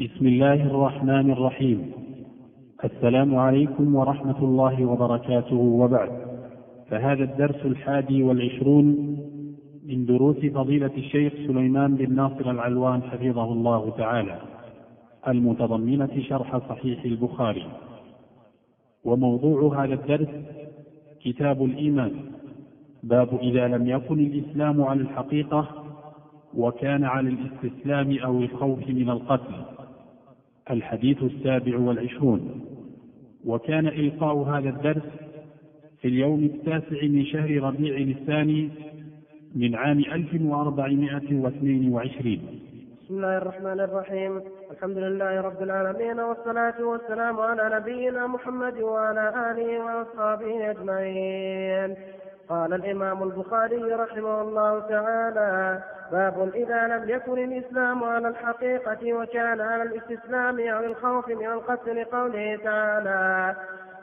بسم الله الرحمن الرحيم. السلام عليكم ورحمة الله وبركاته. وبعد فهذا الدرس الحادي والعشرون من دروس فضيلة الشيخ سليمان بن ناصر العلوان حفظه الله تعالى المتضمنة شرح صحيح البخاري. وموضوع هذا الدرس كتاب الإيمان. باب إذا لم يكن الإسلام على الحقيقة وكان على الاستسلام أو الخوف من القتل. الحديث السابع والعشرون. وكان إلقاء هذا الدرس في اليوم التاسع من شهر ربيع الثاني من عام 1422 بسم الله الرحمن الرحيم. الحمد لله رب العالمين والصلاة والسلام على نبينا محمد وعلى آله وأصحابه أجمعين. قال الإمام البخاري رحمه الله تعالى باب إذا لم يكن الإسلام على الحقيقة وكان على الاستسلام أو الخوف من القتل قوله تعالى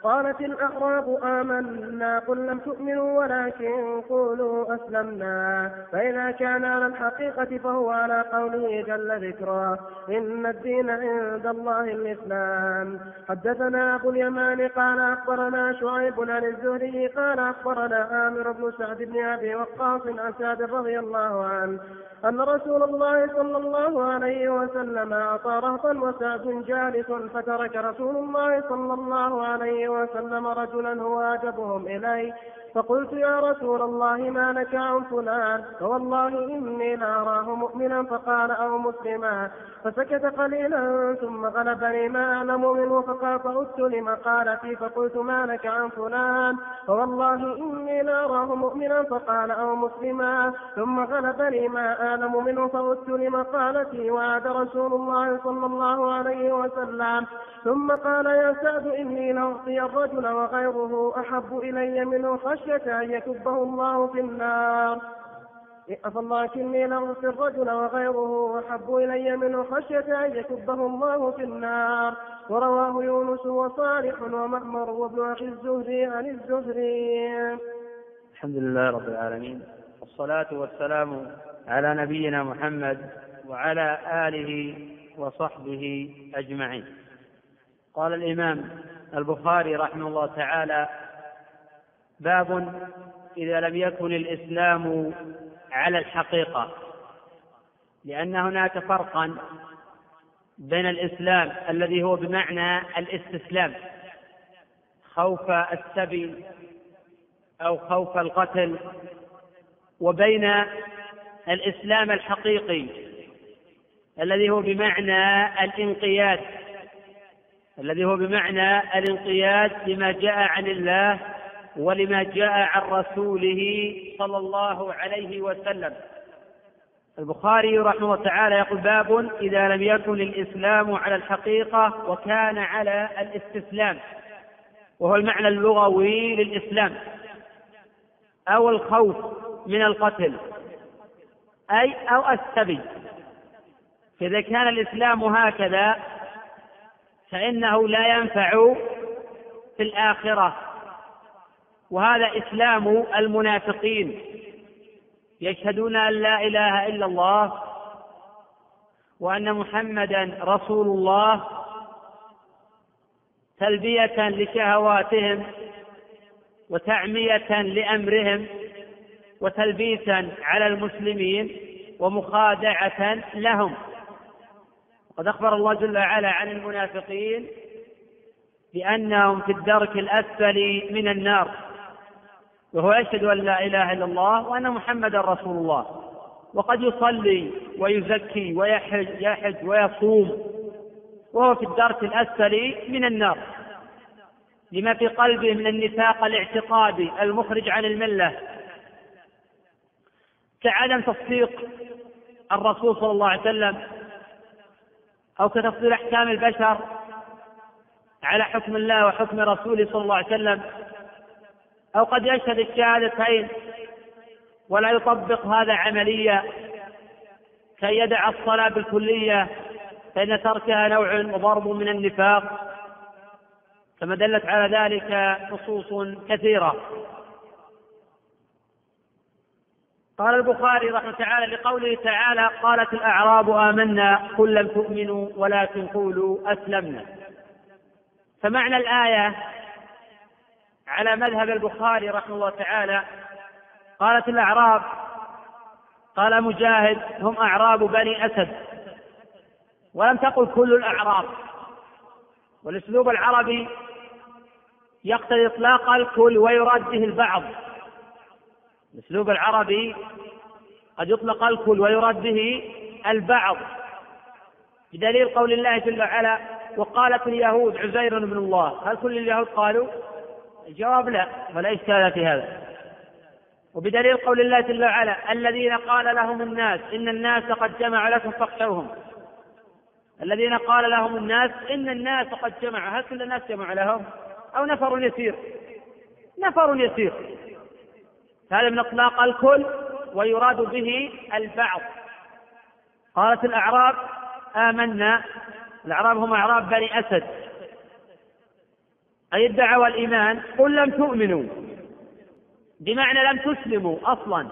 قالت الأعراب آمنا قل لم تؤمنوا ولكن قولوا أسلمنا فإذا كان على الحقيقة فهو على قوله جل ذكره. إن الدين عند الله الإسلام. حدثنا أبو اليمان قال أخبرنا شعيب عن الزهري قال أخبرنا عامر بن سعد بن أبي وقاص عن سعد رضي الله عنه أن رسول الله صلى الله عليه وسلم أعطى رهطا وسعد جالس فترك رسول الله صلى الله عليه وسلم رجلا هو أعجبهم إليه فقلت يا رسول الله ما لك عن فلان؟ فوالله إني لأراه مؤمنا فقال أو مسلما. فسكت قليلا ثم غلبني ما أعلم منه فقال فعدت لمقالتي فقلت ما لك عن فلان؟ فوالله إني لأراه مؤمنا فقال أو مسلما. ثم غلبني ما أعلم منه فعدت لمقالتي وعاد رسول الله صلى الله عليه وسلم. ثم قال يا سعد إني لأعطي الرجل وغيره أحب إلي منه خشية أن يكبه الله في النار. فلكني لأعطي الرجل وغيره أحب إلي منه خشية أن يكبه الله في النار. ورواه يونس وصالح ومأمر وابن أخي الزهري عن الزهري. الحمد لله رب العالمين. والصلاة والسلام على نبينا محمد وعلى آله وصحبه أجمعين. قال الإمام البخاري رحمه الله تعالى باب إذا لم يكن الإسلام على الحقيقة لأن هناك فرقا بين الإسلام الذي هو بمعنى الاستسلام خوف السبي أو خوف القتل وبين الإسلام الحقيقي الذي هو بمعنى الانقياد الذي هو بمعنى الانقياد لما جاء عن الله ولما جاء عن رسوله صلى الله عليه وسلم. البخاري رحمه الله تعالى يقول باب إذا لم يكن الإسلام على الحقيقة وكان على الاستسلام. وهو المعنى اللغوي للإسلام. أو الخوف من القتل. أي أو السبي. فإذا كان الإسلام هكذا فإنه لا ينفع في الآخرة. وهذا إسلام المنافقين. يشهدون أن لا إله إلا الله وأن محمدا رسول الله تلبية لشهواتهم وتعمية لأمرهم وتلبيسا على المسلمين ومخادعة لهم. وقد أخبر الله جل وعلا عن المنافقين بأنهم في الدرك الأسفل من النار. وهو يشهد أن لا إله إلا الله وأن محمدا رسول الله. وقد يصلي ويزكي ويحج يحج ويصوم. وهو في الدرك الأسفل من النار. لما في قلبه من النفاق الاعتقادي المخرج عن الملة. كعدم تصديق الرسول صلى الله عليه وسلم أو كتفضيل أحكام البشر على حكم الله وحكم رسوله صلى الله عليه وسلم أو قد يشهد الشهادتين ولا يطبق هذا عمليا كي يدع الصلاة بالكلية فإن تركها نوع وضرب من النفاق كما دلت على ذلك نصوص كثيرة. قال البخاري رحمه تعالى لقوله تعالى قالت الأعراب آمنا قل لم تؤمنوا ولكن قولوا أسلمنا. فمعنى الآية على مذهب البخاري رحمه الله تعالى قالت الأعراب قال مجاهد هم أعراب بني أسد. ولم تقل كل الأعراب. والأسلوب العربي يقتضي إطلاق الكل ويراد به البعض. الأسلوب العربي قد يطلق الكل ويراد به البعض. بدليل قول الله جل وعلا وقالت اليهود عزير بن الله. هل كل اليهود قالوا؟ الجواب لا ولا إشكال في هذا. وبدليل قول الله جل وعلا الذين قال لهم الناس إن الناس قد جمعوا لكم فاخشوهم. الذين قال لهم الناس إن الناس قد جمعوا هل كل الناس جمعوا لهم؟ أو نفر يسير؟ نفر يسير. هذا من إطلاق الكل ويراد به البعض. قالت الأعراب آمنا. الأعراب هم أعراب بني أسد. أي ادعوا الإيمان قل لم تؤمنوا. بمعنى لم تسلموا أصلا.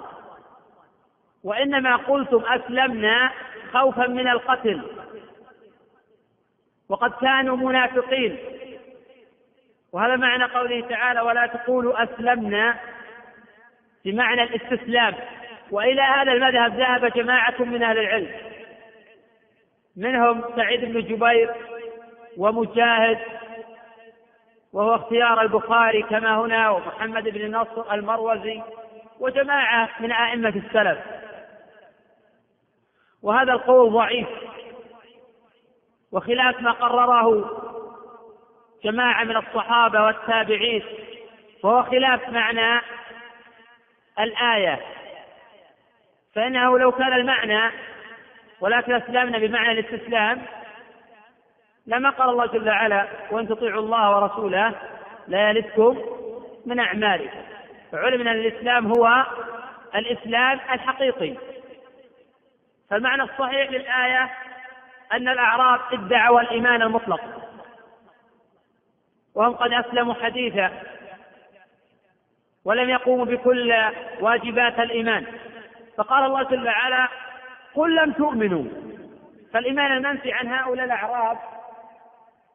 وإنما قلتم أسلمنا خوفا من القتل. وقد كانوا منافقين. وهذا معنى قوله تعالى ولا تقولوا أسلمنا. بمعنى الاستسلام. وإلى هذا المذهب ذهب جماعة من أهل العلم. منهم سعيد بن جبير ومجاهد وهو اختيار البخاري كما هنا ومحمد بن نصر المروزي وجماعة من أئمة السلف. وهذا القول ضعيف. وخلاف ما قرره جماعة من الصحابة والتابعين وهو خلاف معنى الآية. فإنه لو كان المعنى ولكن أسلمنا بمعنى الاستسلام لما قال الله جل وعلا وإن تطيعوا الله ورسوله لا يلدكم من أعمالكم. فعلم أن الإسلام هو الإسلام الحقيقي. فالمعنى الصحيح للآية أن الأعراب ادعوا الإيمان المطلق. وهم قد أسلموا حديثا ولم يقوموا بكل واجبات الإيمان. فقال الله جل وعلا قل لم تؤمنوا. فالإيمان المنفي عن هؤلاء الأعراب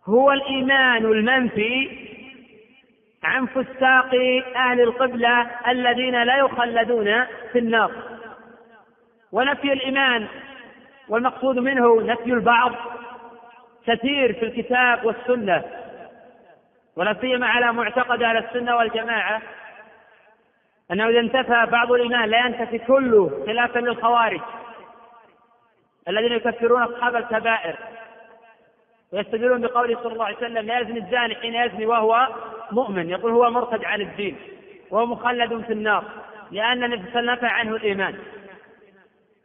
هو الإيمان المنفي عن فساق أهل القبلة الذين لا يخلدون في النار. ونفي الإيمان والمقصود منه نفي البعض كثير في الكتاب والسنة. ولا سيما على معتقد أهل السنة والجماعة أنه إذا انتفى بعض الإيمان لا ينتفي كله خلافا للخوارج الذين يكفرون أصحاب الكبائر. ويستدلون بقوله صلى الله عليه وسلم لا يزني الزاني حين يزني وهو مؤمن. يقول هو مرتد عن الدين وهو مخلد في النار لأن النبي نفى عنه الإيمان.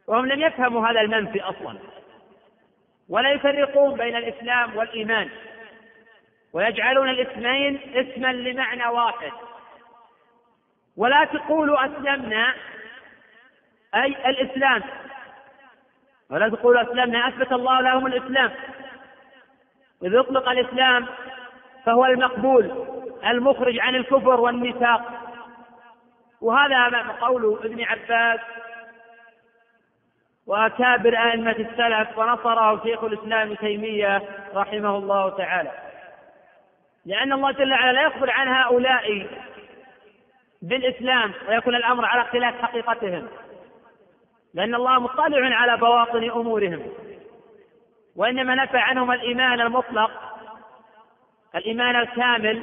وهم لم يفهموا هذا المنفي أصلا. ولا يفرقون بين الإسلام والإيمان. ويجعلون الاسمين اسما لمعنى واحد. ولا تقولوا أسلمنا أي الإسلام. ولا تقولوا أسلمنا أثبت الله لهم الإسلام. إذ يطلق الإسلام فهو المقبول المخرج عن الكفر والنفاق. وهذا قول ابن عباس وأكابر أئمة السلف ونصره شيخ الإسلام تيمية رحمه الله تعالى. لأن الله جل وعلا لا يخبر عن هؤلاء بالإسلام ويكون الأمر على اختلاف حقيقتهم لأن الله مطلع على بواطن أمورهم. وإنما نفى عنهم الإيمان المطلق الإيمان الكامل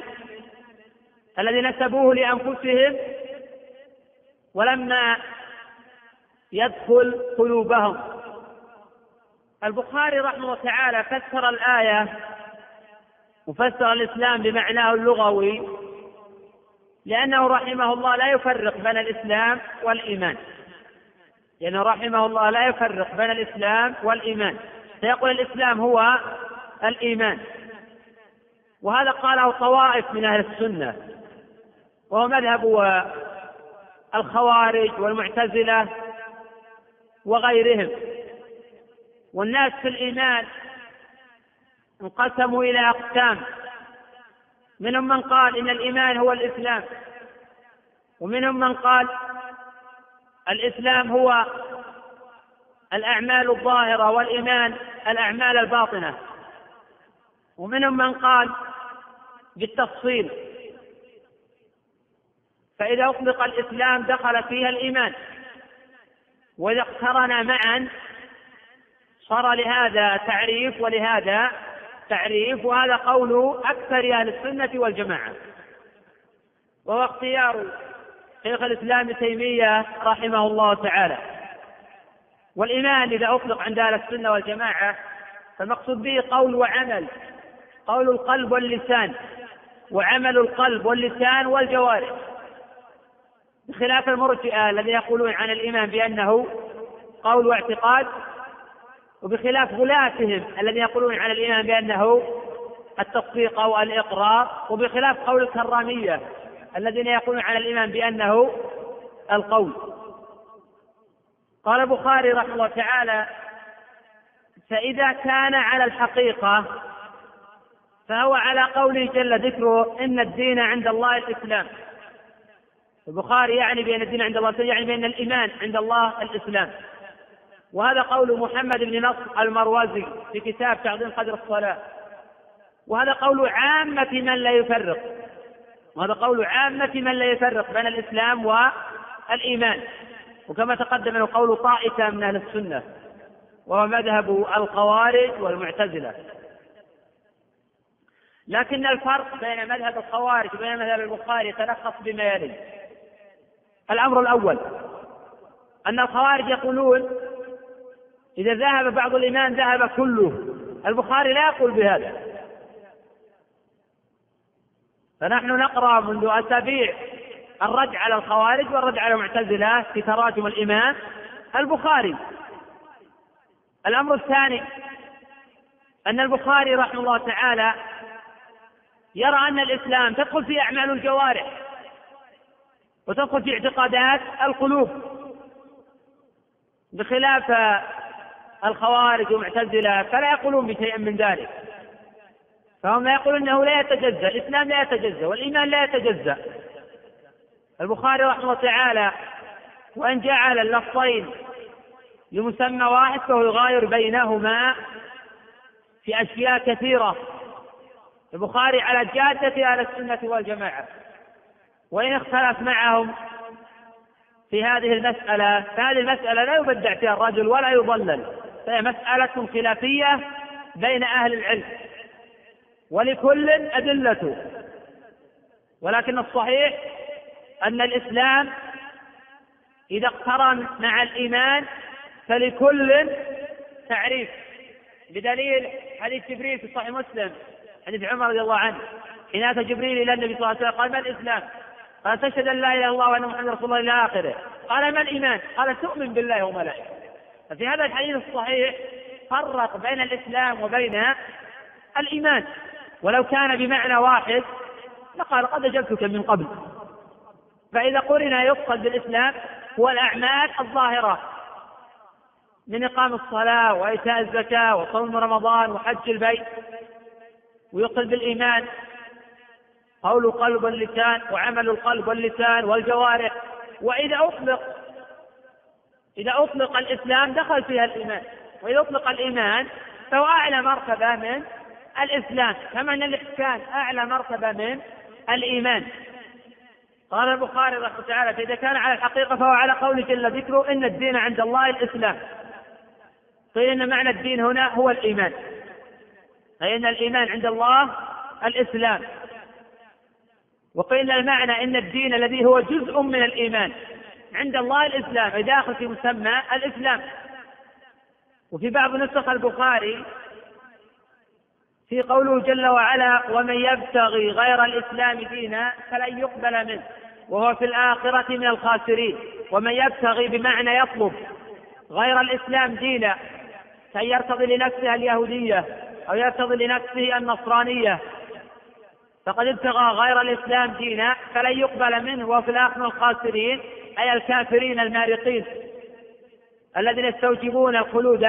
الذي نسبوه لأنفسهم ولما يدخل قلوبهم. البخاري رحمه الله تعالى فسر الآية وفسر الإسلام بمعناه اللغوي لأنه رحمه الله لا يفرق بين الإسلام والإيمان. لأنه رحمه الله لا يفرق بين الإسلام والإيمان. فيقول الإسلام هو الإيمان. وهذا قاله طوائف من أهل السنة وهو مذهب الخوارج والمعتزلة وغيرهم. والناس في الإيمان انقسموا إلى أقسام. منهم من قال إن الإيمان هو الإسلام ومنهم من قال الإسلام هو الأعمال الظاهرة والإيمان الأعمال الباطنة. ومنهم من قال بالتفصيل. فإذا أطلق الإسلام دخل فيها الإيمان. وإذا اقترن معا صار لهذا تعريف ولهذا تعريف وهذا قول أكثر أهل السنة والجماعة. وهو اختيار شيخ الإسلام تيمية رحمه الله تعالى. والإيمان إذا أطلق عند أهل السنة والجماعة فالمقصود به قول وعمل قول القلب واللسان وعمل القلب واللسان والجوارح. بخلاف المرجئة الذين يقولون عن الإيمان بأنه قول واعتقاد وبخلاف غلاتهم الذين يقولون عن الإيمان بأنه التصديق أو الإقرار وبخلاف قول الكرامية الذين يقولون عن الإيمان بأنه القول. قال البخاري رحمه الله تعالى فإذا كان على الحقيقة فهو على قوله جل ذكره إن الدين عند الله الإسلام. البخاري يعني بأن الدين عند الله يعني بأن الإيمان عند الله الإسلام. وهذا قول محمد بن نصر المروزي في كتاب تعظيم قدر الصلاة. وهذا قول عامة من لا يفرق. وهذا قول عامة من لا يفرق بين الإسلام والإيمان. وكما تقدم انه قول طائفة من أهل السنة وهو مذهب الخوارج والمعتزلة. لكن الفرق بين مذهب الخوارج وبين مذهب البخاري يتلخص بما يلي. الأمر الأول أن الخوارج يقولون إذا ذهب بعض الإيمان ذهب كله. البخاري لا يقول بهذا. فنحن نقرأ منذ أسابيع الرد على الخوارج والرد على المعتزلة في تراجم الإمام البخاري. الأمر الثاني أن البخاري رحمه الله تعالى يرى أن الإسلام تدخل في أعمال الجوارح وتدخل في اعتقادات القلوب. بخلاف الخوارج والمعتزلة فلا يقولون بشيء من ذلك. فهم يقولون إنه لا يتجزأ الإسلام لا يتجزأ والإيمان لا يتجزأ. البخاري رحمه الله تعالى وإن جعل اللفظين لمسمى واحد فهو يغاير بينهما في أشياء كثيرة. البخاري على جادة أهل السنة والجماعة. وإن اختلف معهم في هذه المسألة فهذه المسألة لا يبدع فيها الرجل ولا يضلل. فهي مسألة خلافية بين أهل العلم. ولكل أدلته ولكن الصحيح أن الإسلام إذا اقترن مع الإيمان فلكل تعريف. بدليل حديث جبريل في صحيح مسلم حديث عمر رضي الله عنه حين أتى جبريل إلى النبي صلى الله عليه وسلم قال ما الإسلام؟ قال تشهد أن لا إله إلا الله وأن محمد رسول الله إلى آخره. قال ما الإيمان؟ قال تؤمن بالله وملائكته. ففي هذا الحديث الصحيح فرق بين الإسلام وبين الإيمان. ولو كان بمعنى واحد لقال قد أجبتك من قبل. فإذا قرن يقصد بالإسلام هو الأعمال الظاهرة من إقام الصلاة وإيتاء الزكاة وصوم رمضان وحج البيت ويقصد بالإيمان. قول القلب واللسان وعمل القلب واللسان والجوارح. وإذا أطلق إذا أطلق الإسلام دخل فيها الإيمان. وإذا أطلق الإيمان فهو أعلى مرتبة من الإسلام. كما أن الإحسان أعلى مرتبة من الإيمان. قال البخاري رحمه الله تعالى فإذا كان على الحقيقة فهو على قول جل ذكره إن الدين عند الله الإسلام. قيل إن معنى الدين هنا هو الإيمان. فإن الإيمان عند الله الإسلام. وقيل المعنى إن الدين الذي هو جزء من الإيمان عند الله الإسلام داخل في مسمى الإسلام. وفي بعض نسخ البخاري في قوله جل وعلا ومن يبتغي غير الإسلام دينا فلن يقبل منه. وهو في الآخرة من الخاسرين ومن يبتغي بمعنى يطلب غير الإسلام دينا كأن يرتضي لنفسه اليهودية أو يرتضي لنفسه النصرانية. فقد ابتغى غير الإسلام دينا فلن يقبل منه وهو في الآخرة من الخاسرين أي الكافرين المارقين الذين يستوجبون الخلود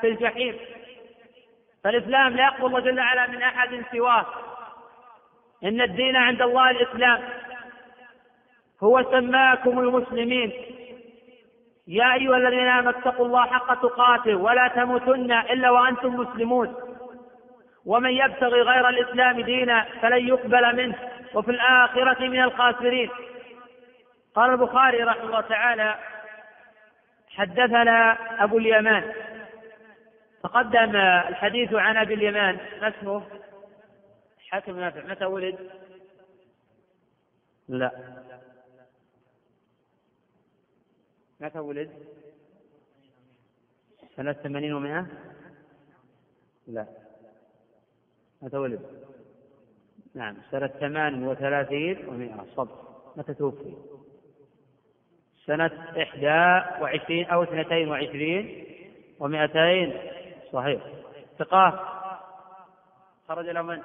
في الجحيم. فالإسلام لا يقبل الله جل وعلا من أحد سواه. إن الدين عند الله الإسلام. هو سماكم المسلمين. يا أيها الذين آمنوا اتقوا الله حق تقاته ولا تموتن إلا وأنتم مسلمون. ومن يبتغي غير الإسلام دينا فلن يقبل منه وفي الآخرة من الخاسرين. قال البخاري رحمه الله تعالى حدثنا أبو اليمان. تقدم الحديث عن أبي اليمان. ما اسمه؟ حاكم نافع. متى ولد؟ لا. متى ولد؟ سنة ثمانين ومائة؟ لا متى ولد؟ نعم سنة ثمان وثلاثين ومائة صبر متى توفي؟ سنة إحدى وعشرين أو اثنتين وعشرين ومائتين صحيح ثقة خرج له من؟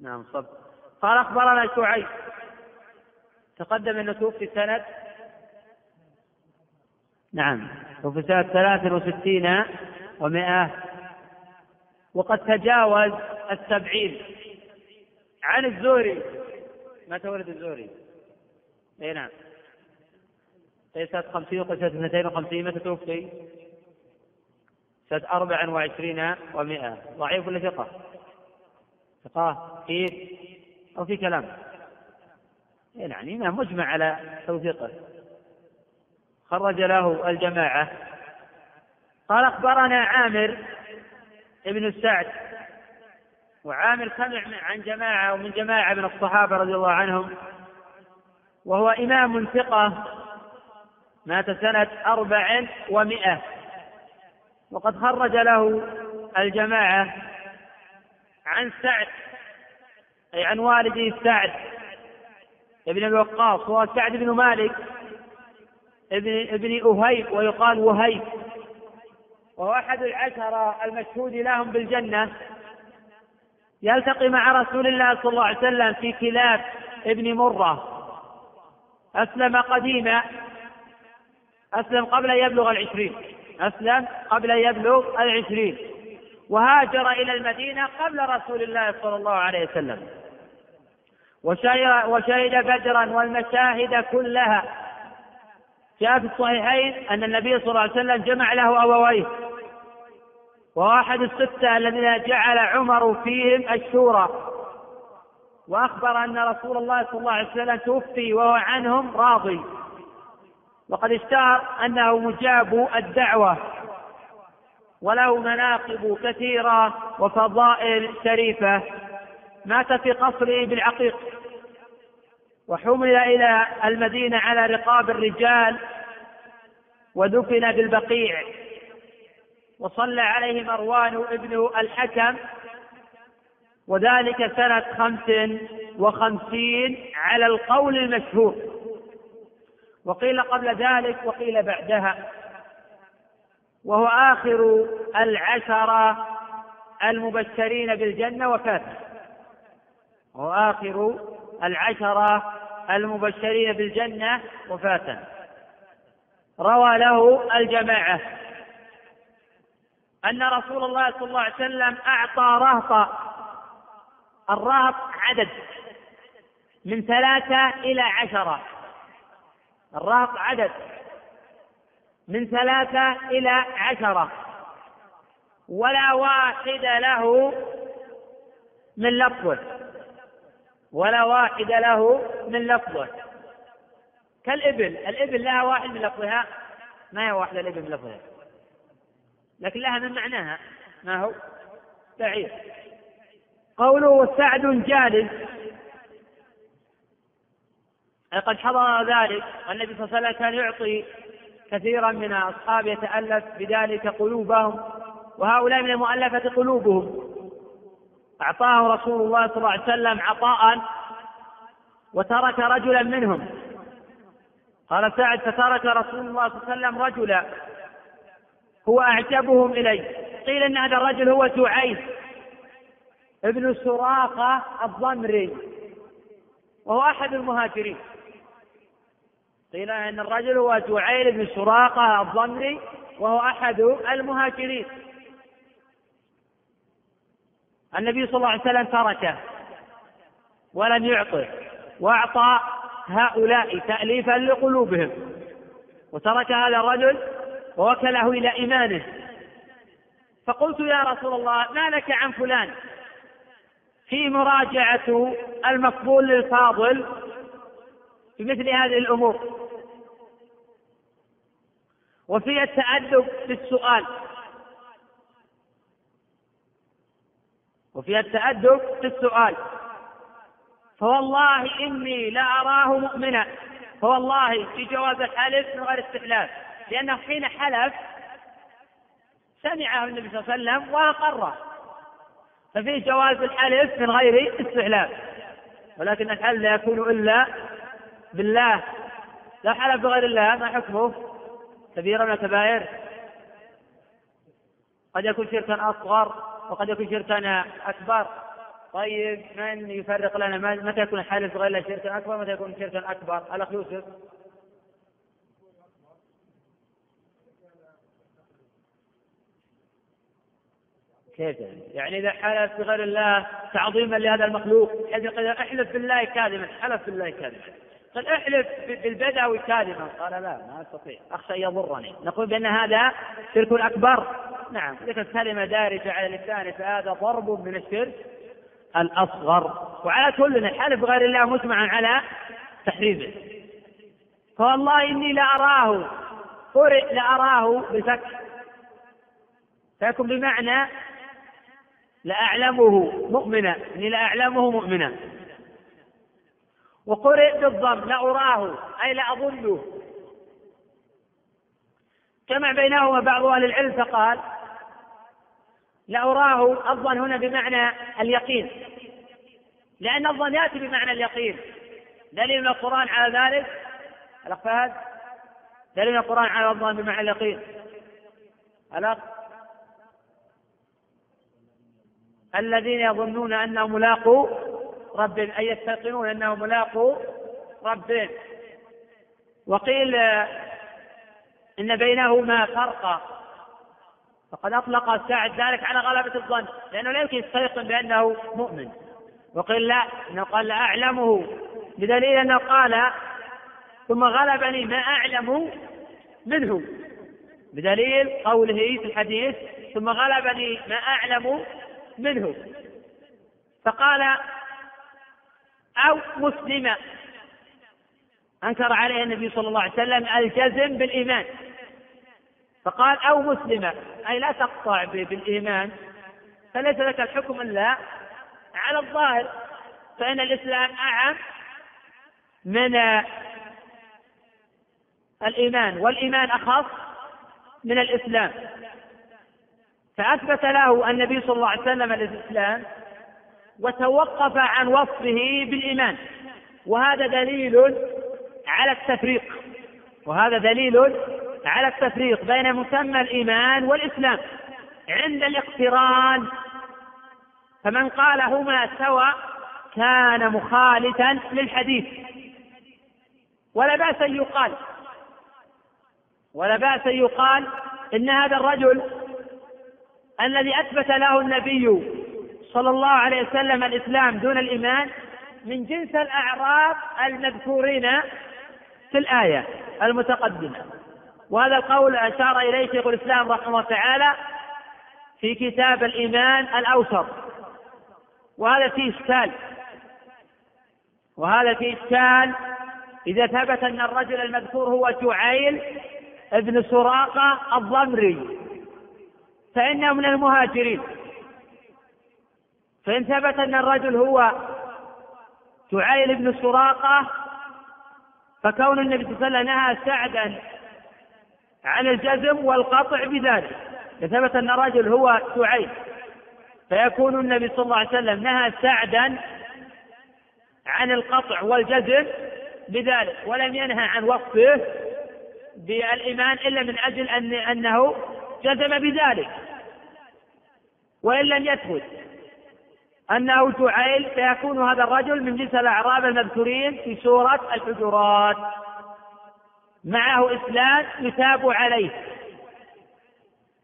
نعم صب قال أخبرنا شعيب تقدم أنه توفي سنة نعم وفي سنة ثلاث وستين ومائة وقد تجاوز السبعين عن الزوري متى ولد الزوري؟ إي نعم سنة خمسين وقد سنة اثنتين وخمسين متى توفي؟ سنة أربع وعشرين ومائة ضعيف ولا ثقة؟ ثقة كيف؟ أو في كلام؟ يعني ما مجمع على توثيقه خرج له الجماعة. قال أخبرنا عامر ابن السعد. وعامر سمع عن جماعة ومن جماعة من الصحابة رضي الله عنهم. وهو إمام ثقة. مات سنة أربع ومائة وقد خرج له الجماعة عن سعد أي عن والده سعد ابن أبي وقاص هو سعد بن مالك. ابن ابن أهيب ويقال وهيب. وهو أحد العشرة المشهود لهم بالجنة. يلتقي مع رسول الله صلى الله عليه وسلم في كلاب ابن مرة. أسلم قديما. أسلم قبل أن يبلغ العشرين. أسلم قبل أن يبلغ العشرين. وهاجر إلى المدينة قبل رسول الله صلى الله عليه وسلم. وشهد بدرا والمشاهد كلها. جاء في الصحيحين أن النبي صلى الله عليه وسلم جمع له أبويه. وواحد الستة الذين جعل عمر فيهم الشورى. وأخبر أن رسول الله صلى الله عليه وسلم توفي وهو عنهم راضي. وقد اشتهر أنه مجاب الدعوة. وله مناقب كثيرة وفضائل شريفة. مات في قصره بالعقيق. وحمل إلى المدينة على رقاب الرجال ودفن بالبقيع. وصلى عليه مروان ابن الحكم وذلك سنة خمس وخمسين على القول المشهور. وقيل قبل ذلك وقيل بعدها. وهو آخر العشرة المبشرين بالجنة وفاة وهو آخر العشرة المبشرين بالجنة وفاة. روى له الجماعة أن رسول الله صلى الله عليه وسلم أعطى رهط الرهط عدد من ثلاثة إلى عشرة. الرهط عدد من ثلاثة إلى عشرة. ولا واحد له من لفظه. ولا واحد له من لفظه. كالإبل الإبل لها واحد من لفظها. ما هي واحدة الإبل من لفظها؟ لكن لها من معناها. ما هو؟ بعير قوله سعد جالس. أي قد حضر ذلك. النبي صلى الله عليه وسلم كان يعطي كثيرا من أصحابه يتألف بذلك قلوبهم. وهؤلاء من المؤلفة قلوبهم. أعطاه رسول الله صلى الله عليه وسلم عطاء وترك رجلا منهم. قال سعد فترك رسول الله صلى الله عليه وسلم رجلا هو أعجبهم إليه. قيل أن هذا الرجل هو جعيد ابن سراقة الضمري وهو أحد المهاجرين. قيل أن الرجل هو جعيل بن سراقة الضمري وهو أحد المهاجرين. النبي صلى الله عليه وسلم تركه ولم يعطه وأعطى هؤلاء تأليفا لقلوبهم وترك هذا الرجل ووكله إلى إيمانه. فقلت يا رسول الله ما لك عن فلان؟ في مراجعة المقبول للفاضل في مثل هذه الأمور. وفي التأدب في السؤال. وفي التأدب في السؤال. فوالله إني لأراه مؤمنا. فوالله في جواز الحلف من غير استحلاف. لأنه حين حلف سمعه النبي صلى الله عليه وسلم وأقره ففيه جواز الحلف من غير استحلاف. ولكن الحلف لا يكون إلا بالله. لا حلف بغير الله ما حكمه؟ كبيرة من الكبائر قد يكون شركا أصغر وقد يكون شركا أكبر. طيب من يفرق لنا؟ متى يكون الحلف بغير شركا أكبر؟ متى يكون شركا أكبر؟ الأخ يوسف كيف يعني؟ يعني إذا حلف بغير الله تعظيما لهذا المخلوق أحلف بالله كاذبا حلف بالله كاذبا. قال احلف بالبدوي كاذبا قال لا ما أستطيع. أخشى أن يضرني. نقول بأن هذا شرك أكبر. نعم. اذا كانت كلمة دارجة على لسانه فهذا ضرب من الشرك الأصغر. وعلى كل الحلف بغير الله مجمع على تحريمه فوالله إني لاراه قرئ لاراه بالفتح. فيكون بمعنى لأعلمه مؤمنا. إني لأعلمه مؤمنا. وقرئ بالضم لأراه أي لأظنه جمع بينهما بعض أهل العلم فقال لأراه الظن هنا بمعنى اليقين. لأن الظن يأتي بمعنى اليقين. دليل من القرآن على ذلك؟ الأخ فهد؟ دليل من القرآن على الظن بمعنى اليقين. الأخ الذين يظنون أنهم ملاقوا ربهم أي يستيقنون أنهم ملاقوا ربهم وقيل إن بينهما فرقا فقد أطلق سعد ذلك على غلبة الظن لأنه لا يمكن يستيقن بأنه مؤمن. وقيل لا إنه قال لا أعلمه. بدليل أنه قال ثم غلبني ما أعلم منه. بدليل قوله في الحديث ثم غلبني ما أعلم منه. فقال أو مسلما أنكر عليه النبي صلى الله عليه وسلم الجزم بالإيمان. فقال أو مسلما أي لا تقطع بالإيمان. فليس لك الحكم إلا على الظاهر. فإن الإسلام أعم من الإيمان والإيمان أخص من الإسلام. فأثبت له النبي صلى الله عليه وسلم الإسلام وتوقف عن وصفه بالإيمان. وهذا دليل على التفريق. وهذا دليل على التفريق بين مسمى الإيمان والإسلام. عند الاقتران فمن قال هما سواء كان مخالفا للحديث. ولا بأس أن يقال ولا بأس أن يقال إن هذا الرجل الذي أثبت له النبي صلى الله عليه وسلم الإسلام دون الإيمان من جنس الأعراب المذكورين في الآية المتقدمة. وهذا القول أشار إليه شيخ الإسلام رحمه الله تعالى في كتاب الإيمان الأوسط. وهذا فيه إشكال. وهذا فيه إشكال إذا ثبت أن الرجل المذكور هو جعيل ابن سراقة الضمري فإنه من المهاجرين. فإن ثبت أن الرجل هو تعيل بن سراقة فكون النبي صلى الله عليه وسلم نهى سعدا عن الجزم والقطع بذلك ثبت أن الرجل هو تعيل فيكون النبي صلى الله عليه وسلم نهى سعدا عن القطع والجزم بذلك ولم ينهى عن وصفه بالإيمان إلا من أجل أن أنه جزم بذلك وإن لم يثبت. أنه جعيل فيكون هذا الرجل من جنس الأعراب المذكورين في سورة الحجرات. معه إسلام يتاب عليه.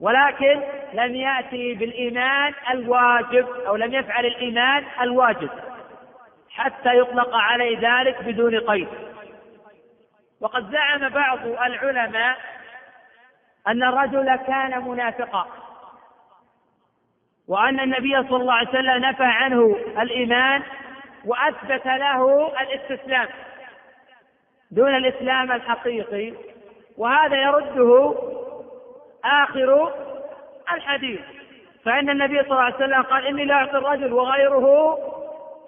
ولكن لم يأتي بالإيمان الواجب أو لم يفعل الإيمان الواجب حتى يطلق عليه ذلك بدون قيد. وقد زعم بعض العلماء أن الرجل كان منافقا. وأن النبي صلى الله عليه وسلم نفى عنه الإيمان وأثبت له الاستسلام دون الإسلام الحقيقي وهذا يرده آخر الحديث. فإن النبي صلى الله عليه وسلم قال إني لا أعطي الرجل وغيره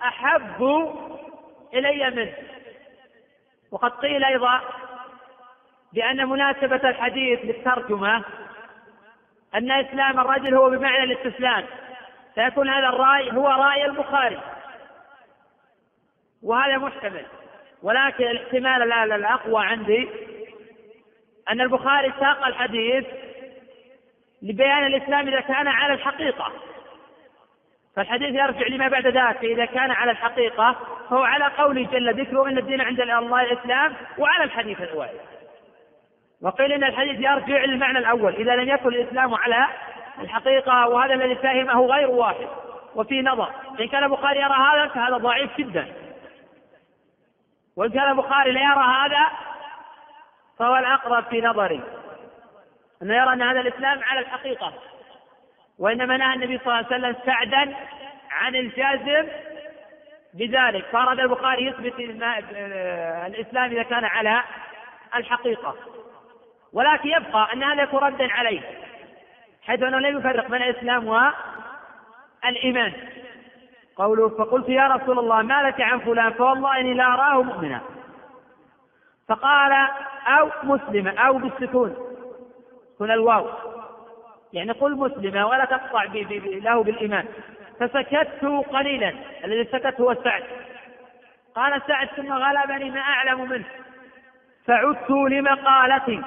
أحب إلي منه. وقد قيل أيضا بأن مناسبة الحديث للترجمة أن إسلام الرجل هو بمعنى الاستسلام. فيكون هذا الرأي هو رأي البخاري. وهذا محتمل. ولكن الاحتمال الأقوى عندي أن البخاري ساق الحديث لبيان الإسلام إذا كان على الحقيقة. فالحديث يرجع لما بعد ذلك إذا كان على الحقيقة فهو على قوله جل ذكره إن الدين عند الله الإسلام وعلى الحديث الأول وقيل إن الحديث يرجع للمعنى الأول إذا لم يكن الإسلام على الحقيقة وهذا الذي فهمه غير واحد وفي نظر. إن كان البخاري يرى هذا فهذا ضعيف جدا. وإن كان البخاري لا يرى هذا فهو الأقرب في نظري. أنه يرى أن هذا الإسلام على الحقيقة. وإنما نهى النبي صلى الله عليه وسلم سعدا عن الجازم بذلك. فأراد البخاري يثبت الإسلام إذا كان على الحقيقة. ولكن يبقى أن هذا يكون ردا عليه حيث أنه لم يفرق بين الإسلام والإيمان. قوله فقلت يا رسول الله ما لك عن فلان؟ فوالله إني لا أراه مؤمنا. فقال أو مسلمة أو بالسكون. هنا الواو. يعني قل مسلمة ولا تقطع له بالإيمان. فسكت قليلا. الذي سكت هو سعد. قال سعد ثم غلبني ما أعلم منه. فعدت لمقالتي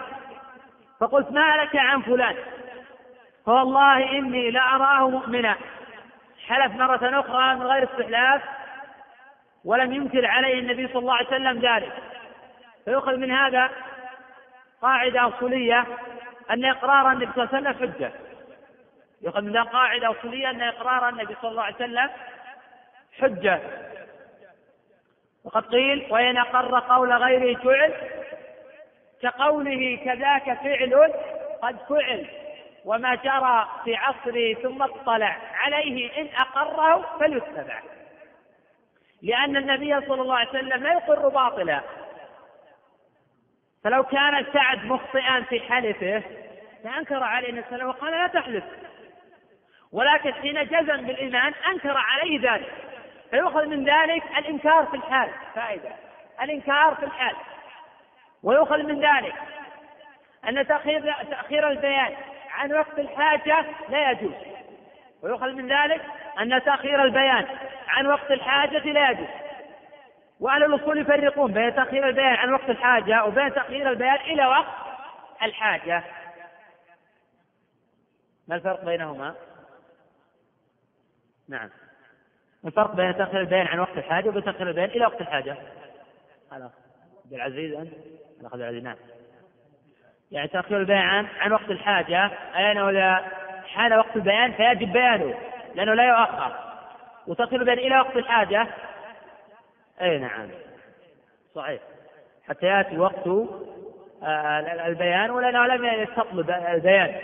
فقلت ما لك عن فلان؟ فوالله إني لأراه مؤمنا. حلف مرة أخرى من غير استحلاف ولم ينكر عليه النبي صلى الله عليه وسلم ذلك. فيؤخذ من هذا قاعدة أصولية أن إقرار النبي صلى الله عليه وسلم حجة. يؤخذ من قاعدة أصولية أن إقرار النبي صلى الله عليه وسلم حجة. وقد قيل وإن أقر قول غيره جعل كقوله كذاك فعل قد فعل وما جرى في عصره ثم اطلع عليه إن أقره فليتبع. لأن النبي صلى الله عليه وسلم لا يقر باطلا. فلو كان سعد مخطئا في حلفه لأنكر عليه النبي صلى وقال لا تحلف. ولكن حين جزم بالإيمان أنكر عليه ذلك. فيؤخذ من ذلك الإنكار في الحال فائدة. الإنكار في الحال. ويؤخذ من ذلك أن تأخير تأخير البيان عن وقت الحاجة لا يجوز. ويؤخذ من ذلك أن تأخير البيان عن وقت الحاجة لا يجوز. وأهل الأصول يفرقون بين تأخير البيان عن وقت الحاجة وبين تأخير البيان إلى وقت الحاجة. ما الفرق بينهما؟ نعم. الفرق بين تأخير البيان عن وقت الحاجة وبين تأخير البيان إلى وقت الحاجة؟ هذا عبد العزيز أنت؟ العزيز نعم يعني تأخير البيان عن وقت الحاجة أي أنه إذا حان وقت البيان فيجب بيانه لأنه لا يؤخر. وتأخير البيان إلى وقت الحاجة؟ أي نعم. صحيح. حتى يأتي وقت آه، البيان ولأنه لم يستطلب البيان.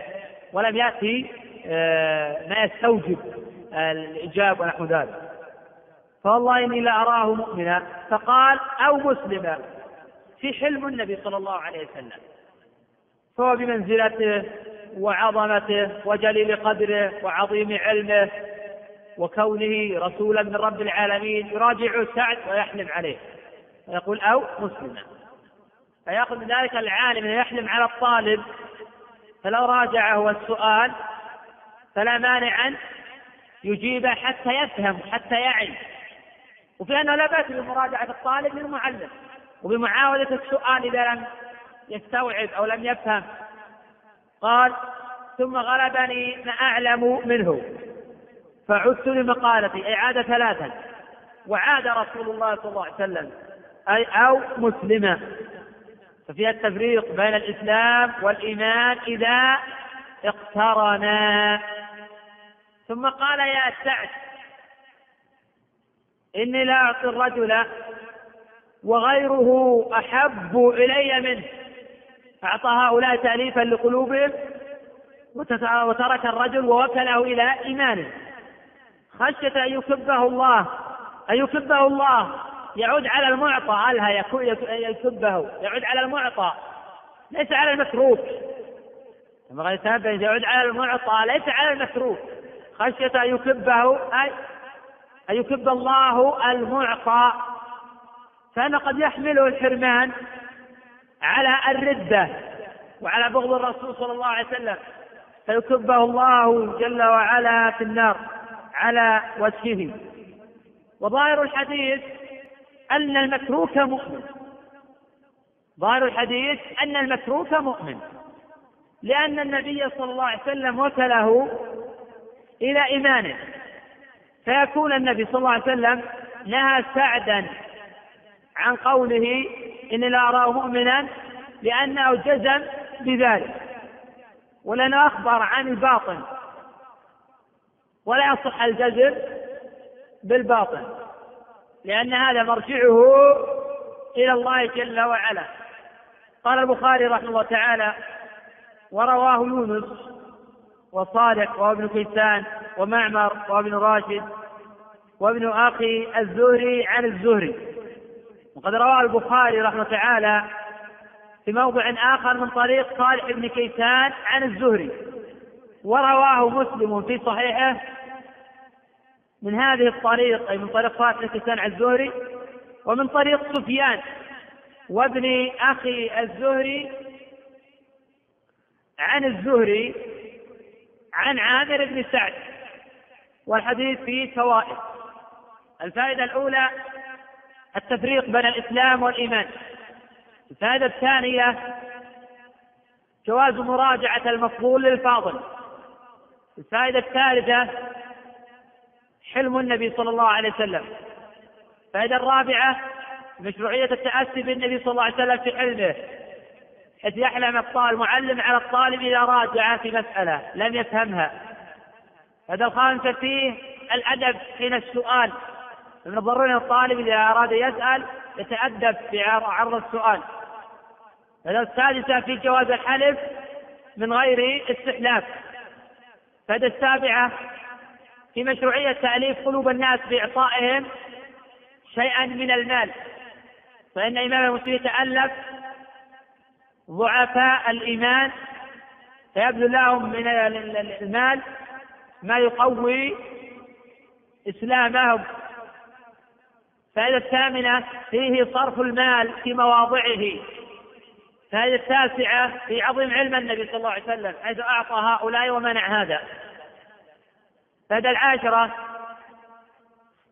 ولم يأتي آه، ما يستوجب الإجابة ونحو ذلك. فوالله إني لأراه مؤمنا فقال أو مسلما. في حلم النبي صلى الله عليه وسلم. فهو بمنزلته وعظمته وجليل قدره وعظيم علمه وكونه رسولا من رب العالمين يراجع سعد ويحلم عليه. ويقول أو مسلما. فيأخذ من ذلك العالم أن يحلم على الطالب فلو راجعه السؤال فلا مانع أن يجيب حتى يفهم حتى يعي وفي أنه لا بأس بمراجعة الطالب للمعلم. وبمعاودة السؤال إذا لم يستوعب أو لم يفهم. قال ثم غلبني ما أعلم منه. فعدت لمقالتي أي عاد ثلاثا. وعاد رسول الله صلى الله عليه وسلم أي أو مسلما ففيها التفريق بين الإسلام والإيمان إذا اقترنا. ثم قال يا سعد إني لا أعطي الرجل وغيره أحب إلي منه. أعطى هؤلاء تأليفا لقلوبهم وترك الرجل ووكله إلى إيمانه. خشية أن يكبه الله أن يكبه الله. يعود على المعطى. ألها يكبه يعود على المعطى. ليس على المتروك. ينبغي أن يعود على المعطى. ليس على المتروك. خشية أن يكبه أي أن يكب الله المعطى. فأنا قد يحمله الحرمان على الردة وعلى بغض الرسول صلى الله عليه وسلم فيكبه الله جل وعلا في النار على وجهه. وظاهر الحديث أن المتروك مؤمن. ظاهر الحديث أن المتروك مؤمن. لأن النبي صلى الله عليه وسلم وكله إلى إيمانه. فيكون النبي صلى الله عليه وسلم نهى سعدا عن قوله إني لا أراه مؤمنا لأنه جزم بذلك. ولأنه أخبر عن الباطن. ولا يصح الجزم بالباطن. لأن هذا مرجعه إلى الله جل وعلا. قال البخاري رحمه الله تعالى ورواه يونس وصالح وابن كيسان ومعمر وابن راشد وابن أخي الزهري عن الزهري. وقد رواه البخاري رحمه تعالى في موضع آخر من طريق صالح بن كيسان عن الزهري. ورواه مسلم في صحيحه من هذه الطريق أي من طريق صالح بن كيسان عن الزهري ومن طريق سفيان وابن أخي الزهري عن الزهري عن عامر بن سعد. والحديث فيه فوائد. الفائدة الأولى التفريق بين الإسلام والإيمان. الفائدة الثانية جواز مراجعة المفضول للفاضل. الفائدة الثالثة حلم النبي صلى الله عليه وسلم. الفائدة الرابعة مشروعية التأسي بالنبي صلى الله عليه وسلم في حلمه حيث يحلم الطالب المعلم على الطالب إذا راجع في مسألة لم يفهمها. هذا الخامسة فيه الأدب حين السؤال. من الضروري أن الطالب إذا أراد يسأل يتأدب في عرض السؤال. هذا السادسة في جواز الحلف من غير استحلاف. فهذا السابعة في مشروعية تأليف قلوب الناس بإعطائهم شيئا من المال. فإن إمام المسلمين يتألف ضعفاء الإيمان فيبذل لهم من المال ما يقوي إسلامهم. فائدة الثامنة فيه صرف المال في مواضعه. فائدة التاسعة في عظيم علم النبي صلى الله عليه وسلم حيث أعطى هؤلاء ومنع هذا. فائدة العاشرة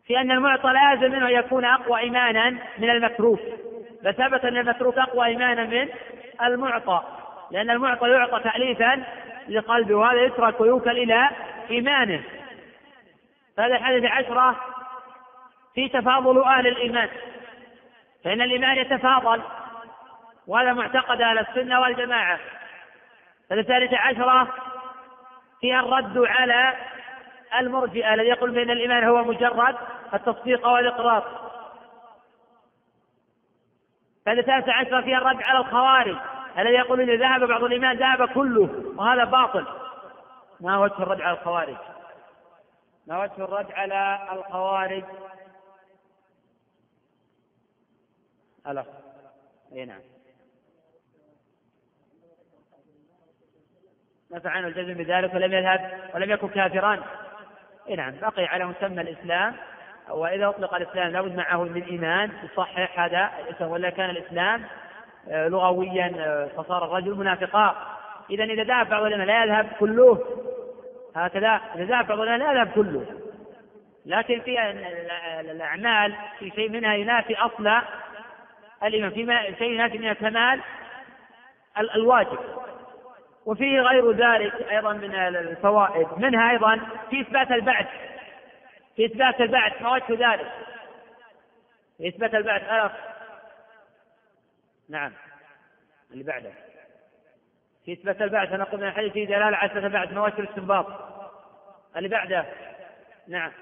في أن المعطى لازم منه يكون أقوى إيمانا من المتروك فثبت أن المتروك أقوى إيمانا من المعطى لأن المعطى يعطى تأليفا لقلبه وهذا يترك ويوكل إلى إيمانه. فهذا الحديث عشرة في تفاضل أهل الإيمان. فإن الإيمان يتفاضل وهذا معتقد أهل السنة والجماعة. الثالثة عشرة فيها الرد على المرجئة الذي يقول بأن الإيمان هو مجرد التصديق والإقرار. فالثالثة عشرة فيها الرد على الخوارج الذي يقول إذا ذهب بعض الإيمان ذهب كله وهذا باطل. ما وجه الرد على الخوارج؟ ما وجه الرد على الخوارج؟ الأخ أي نعم. نفع عنه الجزم بذلك ولم يذهب ولم يكن كافرا. اي نعم. بقي على مسمى الإسلام. وإذا أطلق الإسلام لابد معه من إيمان. يصحح هذا الاسم ولا كان الإسلام آه، لغويا آه، فصار الرجل منافقا. اذا إذا ذهب بعض لا يذهب كله. هكذا إذا ذهب بعض لا يذهب كله. لكن في الأعمال في شيء منها ينافي أصل الإيمان في شيء ينافي من الكمال؟ الواجب. وفيه غير ذلك أيضا من الفوائد. منها أيضا في إثبات البعث. في إثبات البعث ما وجه ذلك؟ في إثبات البعث ألف نعم. اللي بعده. في إثبات البعث نقول من الحديث فيه دلالة على إثبات البعث ما وجه الاستنباط؟ اللي بعده. نعم.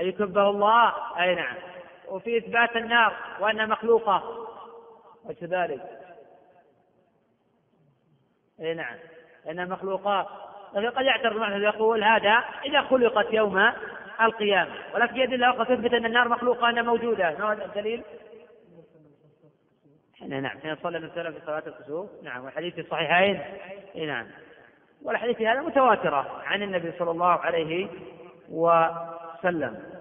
أن يكبه الله؟ أي نعم. وفي إثبات النار وأنها مخلوقة. وكذلك اي نعم. لأنها مخلوقات. لكن قد يعترض المعتزلة يقول هذا إذا خلقت يوم القيامة. ولكن في أدلة أخرى تثبت أن النار مخلوقة أنها موجودة. ما هو الدليل؟ نعم. حين صلى النبي صلى في صلاة الكسوف نعم. والحديث في الصحيحين. اي نعم. والحديث هذا متواترة عن النبي صلى الله عليه وسلم.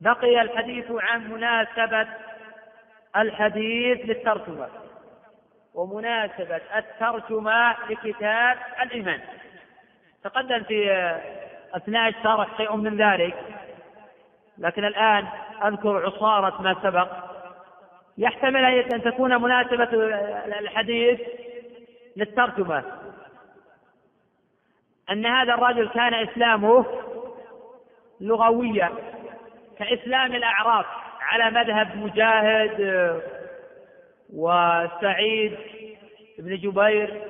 بقي الحديث عن مناسبة الحديث للترجمة ومناسبة الترجمة لكتاب الإيمان. تقدم في أثناء الشرح شيء من ذلك لكن الآن أذكر عصارة ما سبق. يحتمل أن تكون مناسبة الحديث للترجمة. أن هذا الرجل كان إسلامه لغويا كإسلام الأعراب على مذهب مجاهد وسعيد بن جبير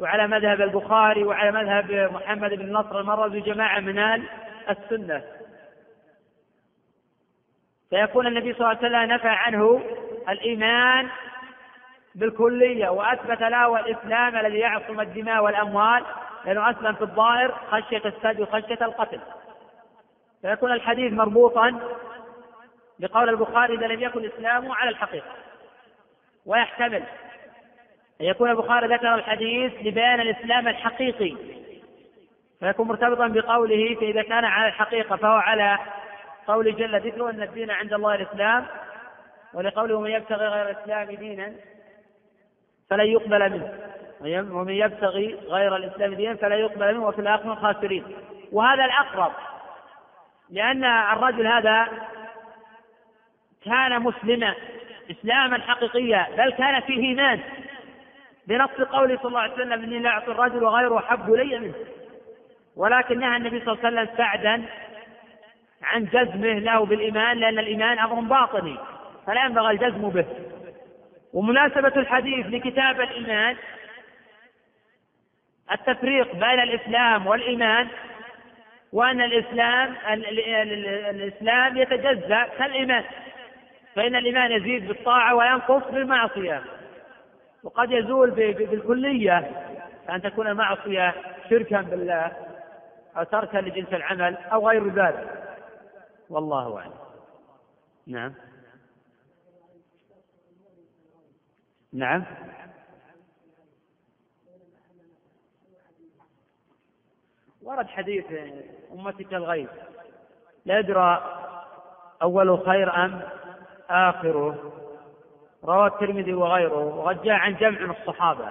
وعلى مذهب البخاري وعلى مذهب محمد بن نصر المروزي جماعة من السنة. فيكون النبي صلى الله عليه وسلم نفى عنه الإيمان بالكلية وأثبت له الإسلام الذي يعصم الدماء والأموال لأنه أسلم في الظاهر خشية السد وخشية القتل. فيكون الحديث مربوطا بقول البخاري إذا لم يكن إسلامه على الحقيقة ويحتمل أن يكون البخاري ذكر الحديث لبيان الإسلام الحقيقي فيكون مرتبطا بقوله فإذا كان على الحقيقة فهو على قول جل ذكره أن الدين عند الله الإسلام ولقوله من يبتغي غير الإسلام دينا فلن يقبل منه. ومن يبتغي غير الإسلام دينا فلا يقبل منه وفي الآخرة خاسرين. وهذا الأقرب لأن الرجل هذا كان مسلما إسلاما حقيقيا بل كان فيه إيمان. بنص قوله صلى الله عليه وسلم إني لا أعطي الرجل وغيره أحب إلي منه. ولكن نهى النبي صلى الله عليه وسلم سعدا عن جزمه له بالإيمان لأن الإيمان أمر باطني فلا ينبغي الجزم به. ومناسبة الحديث لكتاب الإيمان التفريق بين الإسلام والإيمان وأن الإسلام الإسلام يتجزأ كالإيمان. فإن الإيمان يزيد بالطاعة وينقص بالمعصية. وقد يزول بالكلية أن تكون المعصية شركا بالله أو تركا لجنس العمل أو غير ذلك. والله أعلم. نعم. نعم. ورد حديث أمتك الغيب. لا يدرى أول خير أم آخره روى الترمذي وغيره وقد جاء عن جمع من الصحابة.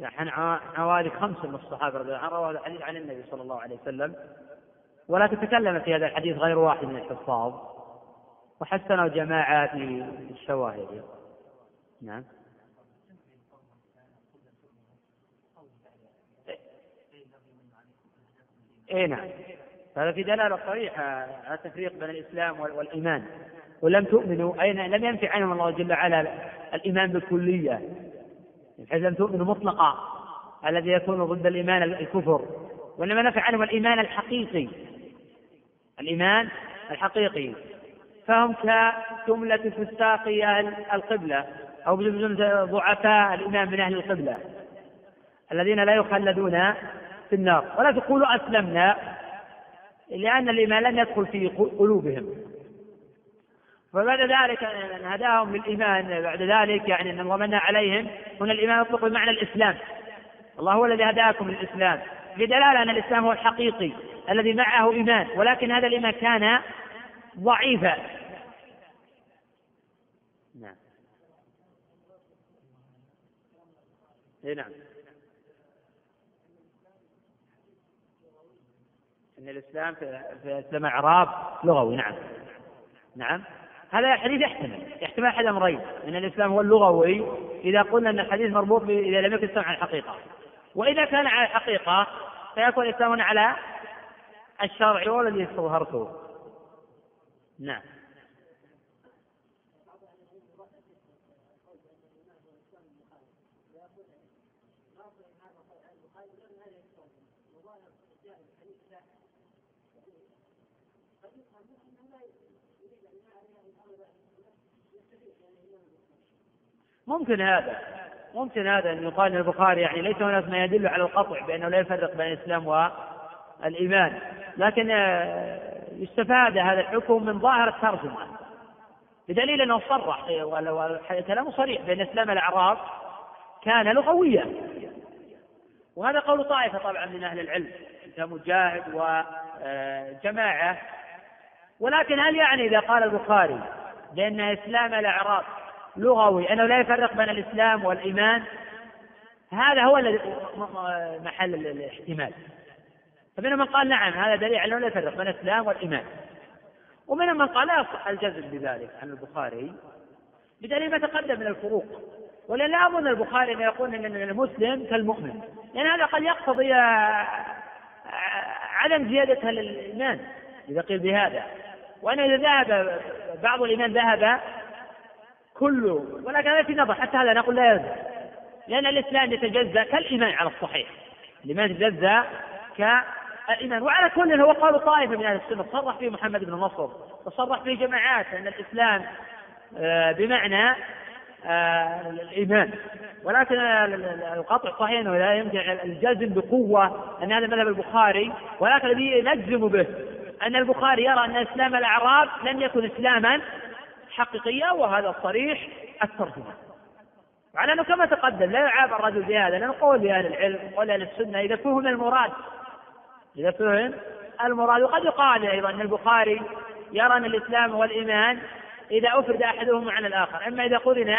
يعني حوالي خمسة من الصحابة رضي الله عنهم روى الحديث عن النبي صلى الله عليه وسلم. ولكن تكلم في هذا الحديث غير واحد من الحفاظ. وحسنه جماعة في الشواهد نعم. اي نعم. هذا في دلالة صريحة على التفريق بين الإسلام والإيمان. ولم تؤمنوا أين لم ينفي عنهم الله جل وعلا الإيمان بالكلية. بحيث لم تؤمنوا مطلقا الذي يكون ضد الإيمان الكفر. وإنما نفي عنهم الإيمان الحقيقي. الإيمان الحقيقي. فهم كجملة فساقي أهل القبلة أو ضعفاء الإيمان من أهل القبلة. الذين لا يخلدون في النار. ولا تقولوا أسلمنا لأن الإيمان لم يدخل في قلوبهم. فبعد ذلك أن هداهم للإيمان بعد ذلك يعني أن ومن عليهم. هنا الإيمان يطلق بمعنى الإسلام. الله هو الذي هداكم للإسلام. بدلالة أن الإسلام هو الحقيقي الذي معه إيمان. ولكن هذا الإيمان كان ضعيفا. نعم. اي نعم. إن الإسلام في إسلام اعراب لغوي نعم. نعم. هذا الحديث يحتمل يحتمل أحد أمرين. إن الإسلام هو اللغوي إذا قلنا إن الحديث مربوط إذا لم يكن الإسلام على الحقيقة. وإذا كان على الحقيقة فيكون الإسلام على الشرع هو الذي استظهرته. نعم. ممكن هذا. ممكن هذا أن يقال البخاري يعني ليس هناك ما يدل على القطع بأنه لا يفرق بين الإسلام والإيمان. لكن آه، يستفاد هذا الحكم من ظاهر الترجمة. بدليل أنه صرح كلامه صريح بأن إسلام الأعراب كان لغويا. وهذا قول طائفة طبعا من أهل العلم كمجاهد وجماعة ولكن هل يعني إذا قال البخاري بأن إسلام الأعراب لغوي أنه لا يفرق بين الإسلام والإيمان. هذا هو محل الاحتمال. فمنهم من قال نعم هذا دليل على أنه لا يفرق بين الإسلام والإيمان. ومنهم من قال لا يصح الجزم بذلك عن البخاري بدليل ما تقدم من الفروق. ولا لا أظن البخاري أن يقول أن المسلم كالمؤمن. لأن هذا قد يقتضي عدم زيادة الإيمان إذا قيل بهذا. وأن إذا ذهب بعض الإيمان ذهب كله. ولكن هذا في نظر حتى هذا نقول لا يلزم لأن الإسلام يتجزأ كالإيمان على الصحيح. الإيمان يتجزأ كالإيمان. وعلى كل هو قول طائفة من أهل السنة صرح فيه محمد بن نصر وصرح فيه جماعات أن الإسلام آه، بمعنى آه، الإيمان. ولكن القطع صحيح أنه لا يمكن الجزم بقوة أن هذا مذهب البخاري. ولكن الذي نجزم به أن البخاري يرى أن إسلام الأعراب لم يكن إسلاما حقيقية وهذا صريح الترجمة. وعلى أنه كما تقدم لا يعاب الرجل بهذا لأنه قول لأهل العلم قول أهل السنة إذا فهم المراد إذا فهم المراد. وقد يقال أيضا أن البخاري يرى أن الإسلام والإيمان إذا أفرد أحدهما عن الآخر. أما إذا قرن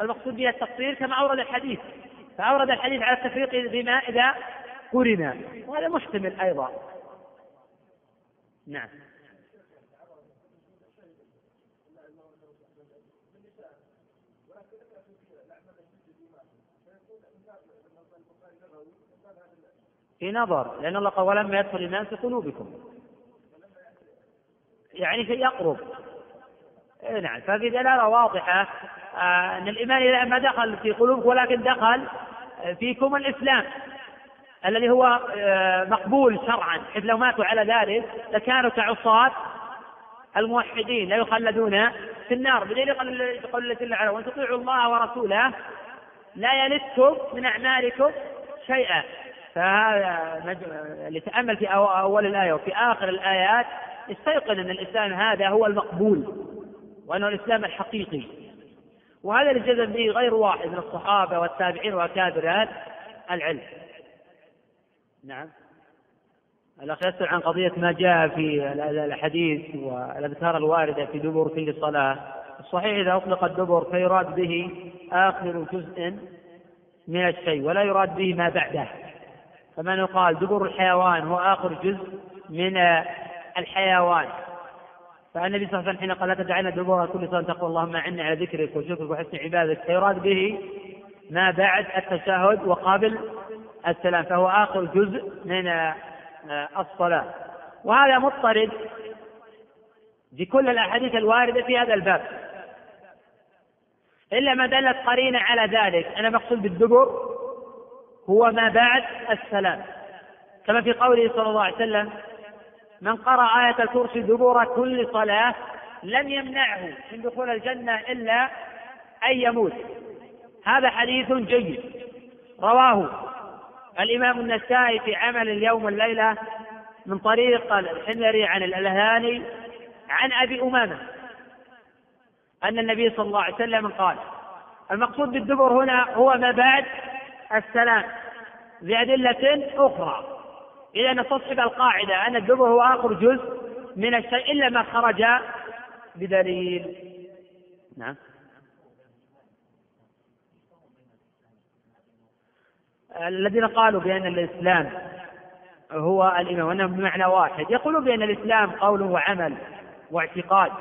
المقصود به التقصير كما أورد الحديث. فأورد الحديث على التفريق بما إذا قرن. وهذا محتمل أيضا. نعم. في نظر لأن الله قال ولما يدخل الإيمان في قلوبكم. يعني شيء يقرب. إيه نعم. ففي دلالة واضحة آه أن الإيمان إذا ما دخل في قلوبكم ولكن دخل فيكم الإسلام الذي هو آه مقبول شرعا. حيث لو ماتوا على ذلك لكانوا كعصاة الموحدين لا يخلدون في النار. بدليل قول الله جل وعلا وأن تطيعوا الله ورسوله لا يلدكم من أعمالكم شيئا. فهذا اللي تأمل في أول الآية وفي آخر الآيات استيقن أن الإسلام هذا هو المقبول وأنه الإسلام الحقيقي. وهذا اللي جزم به غير واحد من الصحابة والتابعين وأكابر العلم. نعم. الأخ يسأل عن قضية ما جاء في الحديث والأذكار الواردة في دبر كل صلاة. الصحيح إذا أطلق الدبر فيراد به آخر جزء من الشيء ولا يراد به ما بعده. فمن يقال دبر الحيوان هو آخر جزء من الحيوان. فالنبي صلى الله عليه وسلم حين قال لا تدعنا دبر كل صلاة تقول اللهم أعني على ذكرك وشكرك وحسن عبادتك فيراد به ما بعد التشهد وقابل السلام فهو آخر جزء من الصلاة. وهذا مضطرد بكل الأحاديث الواردة في هذا الباب. إلا ما دلت قرينة على ذلك أنا مقصود بالدبر هو ما بعد السلام. كما في قوله صلى الله عليه وسلم من قرأ آية الكرسي دبور كل صلاة لم يمنعه من دخول الجنة إلا أن يموت. هذا حديث جيد. رواه الإمام النسائي في عمل اليوم والليلة من طريق الحميري عن الألهاني عن أبي أمامة أن النبي صلى الله عليه وسلم قال المقصود بالدبر هنا هو ما بعد السلام. بأدلة أخرى. إذا نستصحب القاعدة. أن الدبر هو آخر جزء من الشيء إلا ما خرج بدليل. نعم. الذين قالوا بأن الإسلام هو الإيمان وأنه بمعنى واحد. يقولون بأن الإسلام قول وعمل واعتقاد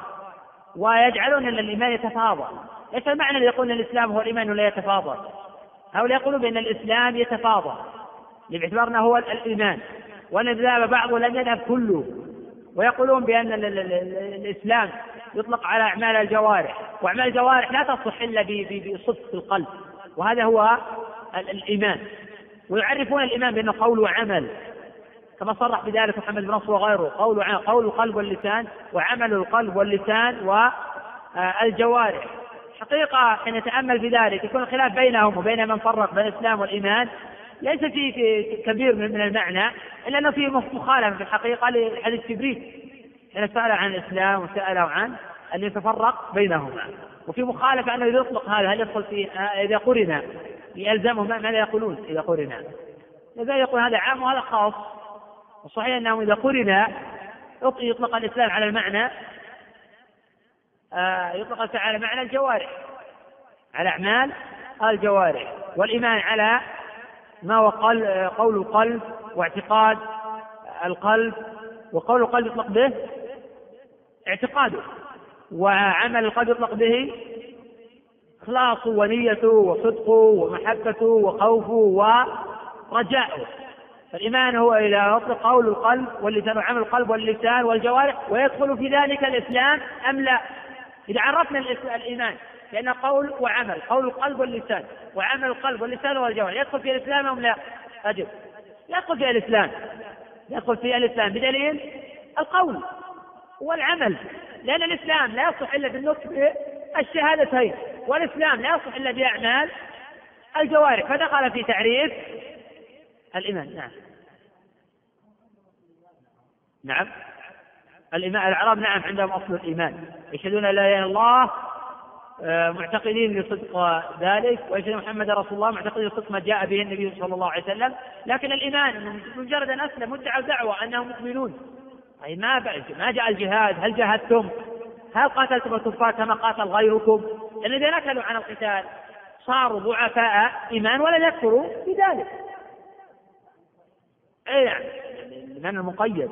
ويجعلون أن الإيمان يتفاضل. ليس المعنى الذي يقول أن الإسلام هو الإيمان ولا يتفاضل؟ هؤلاء يقولون بأن الإسلام يتفاضل باعتبار أنه هو الإيمان. وأن الذهب بعضه لم يذهب كله. ويقولون بأن الإسلام يطلق على أعمال الجوارح. وأعمال الجوارح لا تصح إلا بصدق القلب. وهذا هو الإيمان. ويعرفون الإيمان بأنه قول وعمل. كما صرح بذلك محمد بن نصر وغيره. قول قول القلب واللسان وعمل القلب واللسان والجوارح حقيقة حين نتأمل في ذلك يكون الخلاف بينهم وبين من فرق بين الإسلام والإيمان ليس فيه كبير من المعنى إلا أنه فيه مخالفة في الحقيقة لحديث جبريل حين سأل عن الإسلام وسأله عن أن يتفرق بينهما. وفي مخالفة أنه يطلق هذا هل يدخل في إذا قرن يلزمهم ماذا يقولون إذا قرن؟ إذا يقول هذا عام وهذا خاص وصحيح أنهم إذا قرن يطلق الإسلام على المعنى يطلق على معنى الجوارح. على أعمال الجوارح. والإيمان على ما هو قول القلب واعتقاد القلب. وقول القلب يطلق به اعتقاده. وعمل القلب يطلق به إخلاصه ونيته وصدقه ومحبته وخوفه ورجاؤه. فالإيمان هو إذا أطلق قول القلب واللسان وعمل القلب واللسان والجوارح ويدخل في ذلك الإسلام أم لا؟ إذا عرفنا الإيمان لأن قول وعمل قول القلب واللسان. وعمل القلب واللسان والجوارح يدخل في الإسلام أم لا؟ أجب. يدخل في الإسلام. يدخل في الإسلام بدليل القول والعمل. لأن الإسلام لا يصح إلا بالنطق بالشهادتين والإسلام لا يصح إلا بأعمال الجوارح. فدخل في تعريف؟ الإيمان. نعم. نعم. الإيمان الأعراب نعم عندهم أصل الإيمان. يشهدون لا إله إلا الله آه، معتقدين بصدق ذلك ويشهدون محمد رسول الله معتقدين بصدق ما جاء به النبي صلى الله عليه وسلم. لكن الإيمان مجرد أن أسلم ادعوا دعوة أنهم مؤمنون. أي ما ما جاء الجهاد هل جاهدتم؟ هل قاتلتم الكفار كما قاتل غيركم؟ لأن إذا نكلوا عن القتال صاروا ضعفاء إيمان ولا يكفروا بذلك. أي نعم الإيمان المقيد.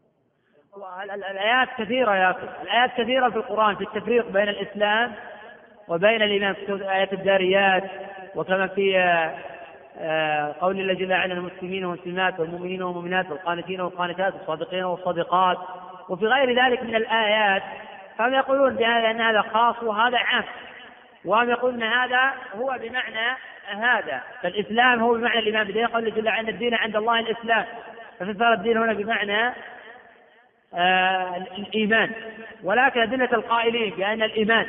الآيات كثيرة يا أخي. الآيات كثيرة في القرآن في التفريق بين الإسلام وبين الإيمان في آيات الداريات وكما في آه، آه، قول الله جل وعلا المسلمين والمسلمات والمؤمنين والمؤمنات والقانتين والقانتات والصادقين والصادقات وفي غير ذلك من الآيات فهم يقولون بهذا أن هذا خاص وهذا عام. وهم يقولون هذا هو بمعنى هذا. فالإسلام هو بمعنى الإيمان بدين قول جل وعلا الدين عند الله الإسلام. ففي الدين هنا بمعنى الإيمان. ولكن أدلة القائلين بأن الإيمان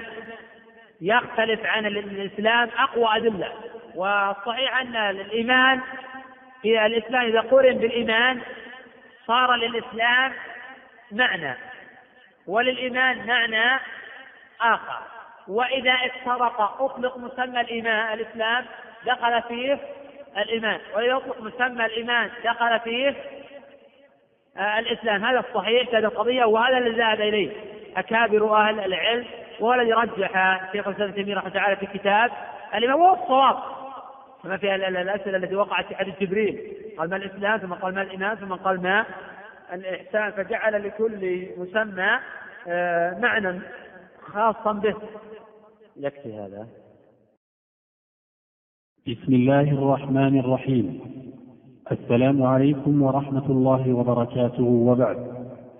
يختلف عن الإسلام أقوى أدلة. والصحيح أن الإيمان في الإسلام إذا قرن بالإيمان صار للإسلام معنى وللإيمان معنى آخر. وإذا افترق أطلق مسمى الإيمان الإسلام دخل فيه الإيمان. وإذا يطلق مسمى الإيمان دخل فيه آه، الإسلام. هذا الصحيح هذه القضية وهذا الذي ذهب إليه أكابر أهل العلم وهو الذي رجح شيخ الإسلام تيمية رحمه الله في كتاب الإمام هو الصواب. كما في الأسئلة التي وقعت في حديث جبريل. قال ما الإسلام ثم قال ما الإيمان ثم قال ما الإحسان. فجعل لكل مسمى آه، معنى خاصا به. يكفي هذا. بسم الله الرحمن الرحيم. السلام عليكم ورحمة الله وبركاته. وبعد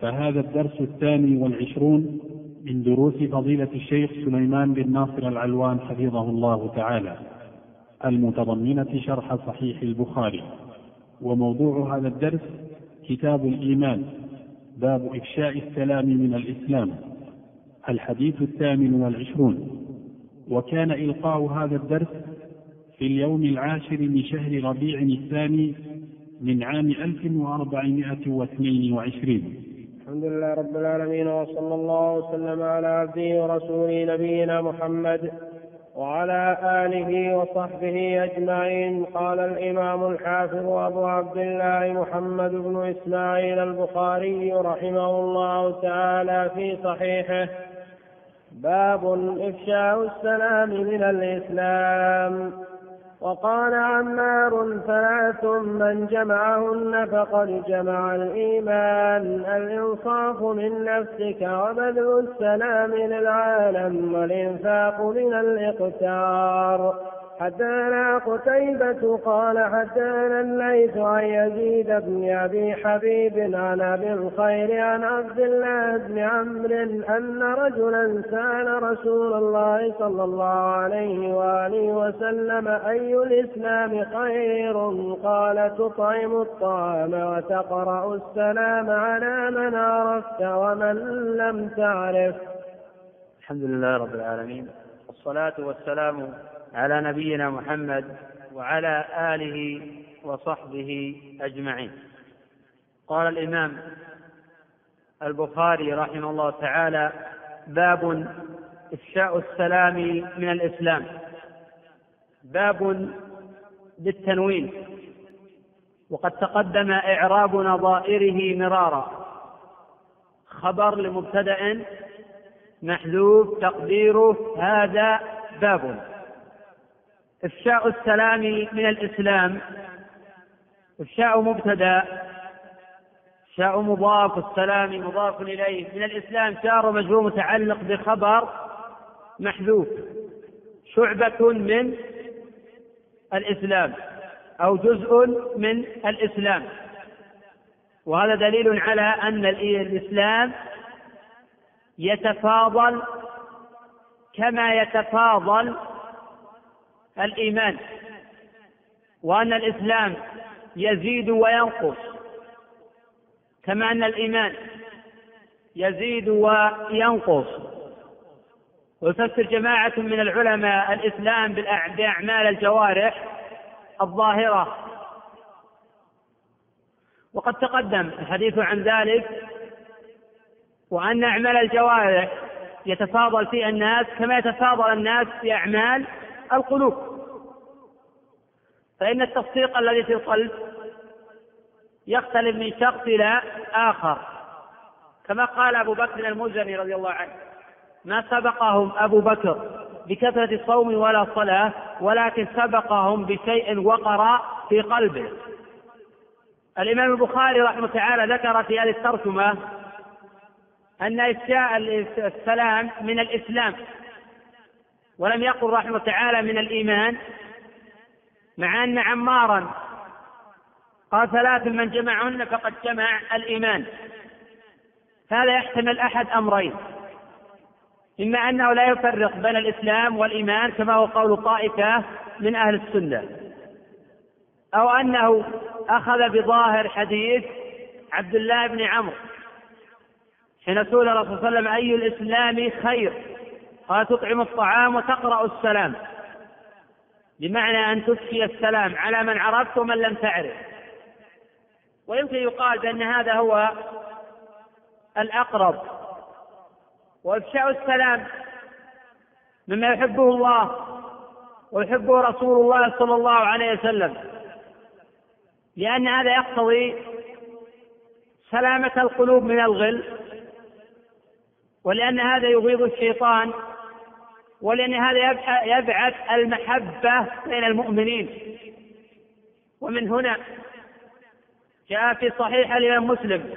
فهذا الدرس الثاني والعشرون من دروس فضيلة الشيخ سليمان بن ناصر العلوان حفظه الله تعالى المتضمنة شرح صحيح البخاري. وموضوع هذا الدرس كتاب الإيمان باب إفشاء السلام من الإسلام الحديث الثامن والعشرون. وكان إلقاء هذا الدرس في اليوم العاشر من شهر ربيع الثاني من عام 1422 الحمد لله رب العالمين وصلى الله وسلم على عبده ورسوله نبينا محمد وعلى آله وصحبه أجمعين. قال الإمام الحافظ أبو عبد الله محمد بن إسماعيل البخاري رحمه الله تعالى في صحيحه باب إفشاء السلام من الإسلام. وقال عمار ثلاث من جمعهن فقد جمع الإيمان. الإنصاف من نفسك وبذل السلام للعالم والإنفاق من الإقتار. حدثنا قتيبة قال حدثنا الليث عن يزيد بن أبي حبيب عن أبي الخير عن عبد الله بن عمرو أن رجلا سأل رسول الله صلى الله عليه وآله وسلم أي الإسلام خير؟ قال تطعم الطعام وتقرأ السلام على من عرفت ومن لم تعرف. الحمد لله رب العالمين والصلاة والسلام على نبينا محمد وعلى آله وصحبه أجمعين. قال الإمام البخاري رحمه الله تعالى باب إفشاء السلام من الإسلام. باب بالتنوين وقد تقدم إعراب نظائره مرارا. خبر لمبتدأ محذوف تقديره هذا باب. إفشاء السلام من الإسلام. إفشاء مبتدأ. إفشاء مضاف السلام مضاف إليه. من الإسلام جار مجرور متعلق بخبر محذوف. شعبة من الإسلام أو جزء من الإسلام. وهذا دليل على أن الإسلام يتفاضل كما يتفاضل الإيمان وأن الإسلام يزيد وينقص كما أن الإيمان يزيد وينقص. ويفسر جماعة من العلماء الإسلام بأعمال الجوارح الظاهرة. وقد تقدم الحديث عن ذلك وأن أعمال الجوارح يتفاضل فيها الناس كما يتفاضل الناس في أعمال القلوب. فإن التصديق الذي في القلب يختلف من شخص إلى آخر. كما قال أبو بكر المزني رضي الله عنه ما سبقهم أبو بكر بكثرة الصوم ولا صلاة ولكن سبقهم بشيء وقر في قلبه. الإمام البخاري رحمه تعالى ذكر في هذه الترجمة أن إفشاء السلام من الإسلام. ولم يقل رحمه تعالى من الإيمان مع أن عمارا قال ثلاث من جمعهن فقد جمع الإيمان. هذا يحتمل أحد أمرين. إما أنه لا يفرق بين الإسلام والإيمان كما هو قول طائفة من أهل السنة أو أنه أخذ بظاهر حديث عبد الله بن عمرو حين سئل الرسول صلى الله عليه وسلم أي الإسلام خير؟ قال تطعم الطعام وتقرأ السلام. بمعنى أن تفشي السلام على من عرفت ومن لم تعرف. ويمكن يقال بأن هذا هو الأقرب. وإفشاء السلام مما يحبه الله ويحبه رسول الله صلى الله عليه وسلم. لأن هذا يقتضي سلامة القلوب من الغل ولأن هذا يغيظ الشيطان ولأن هذا يبعث المحبة بين المؤمنين. ومن هنا جاء في صحيح الإمام مسلم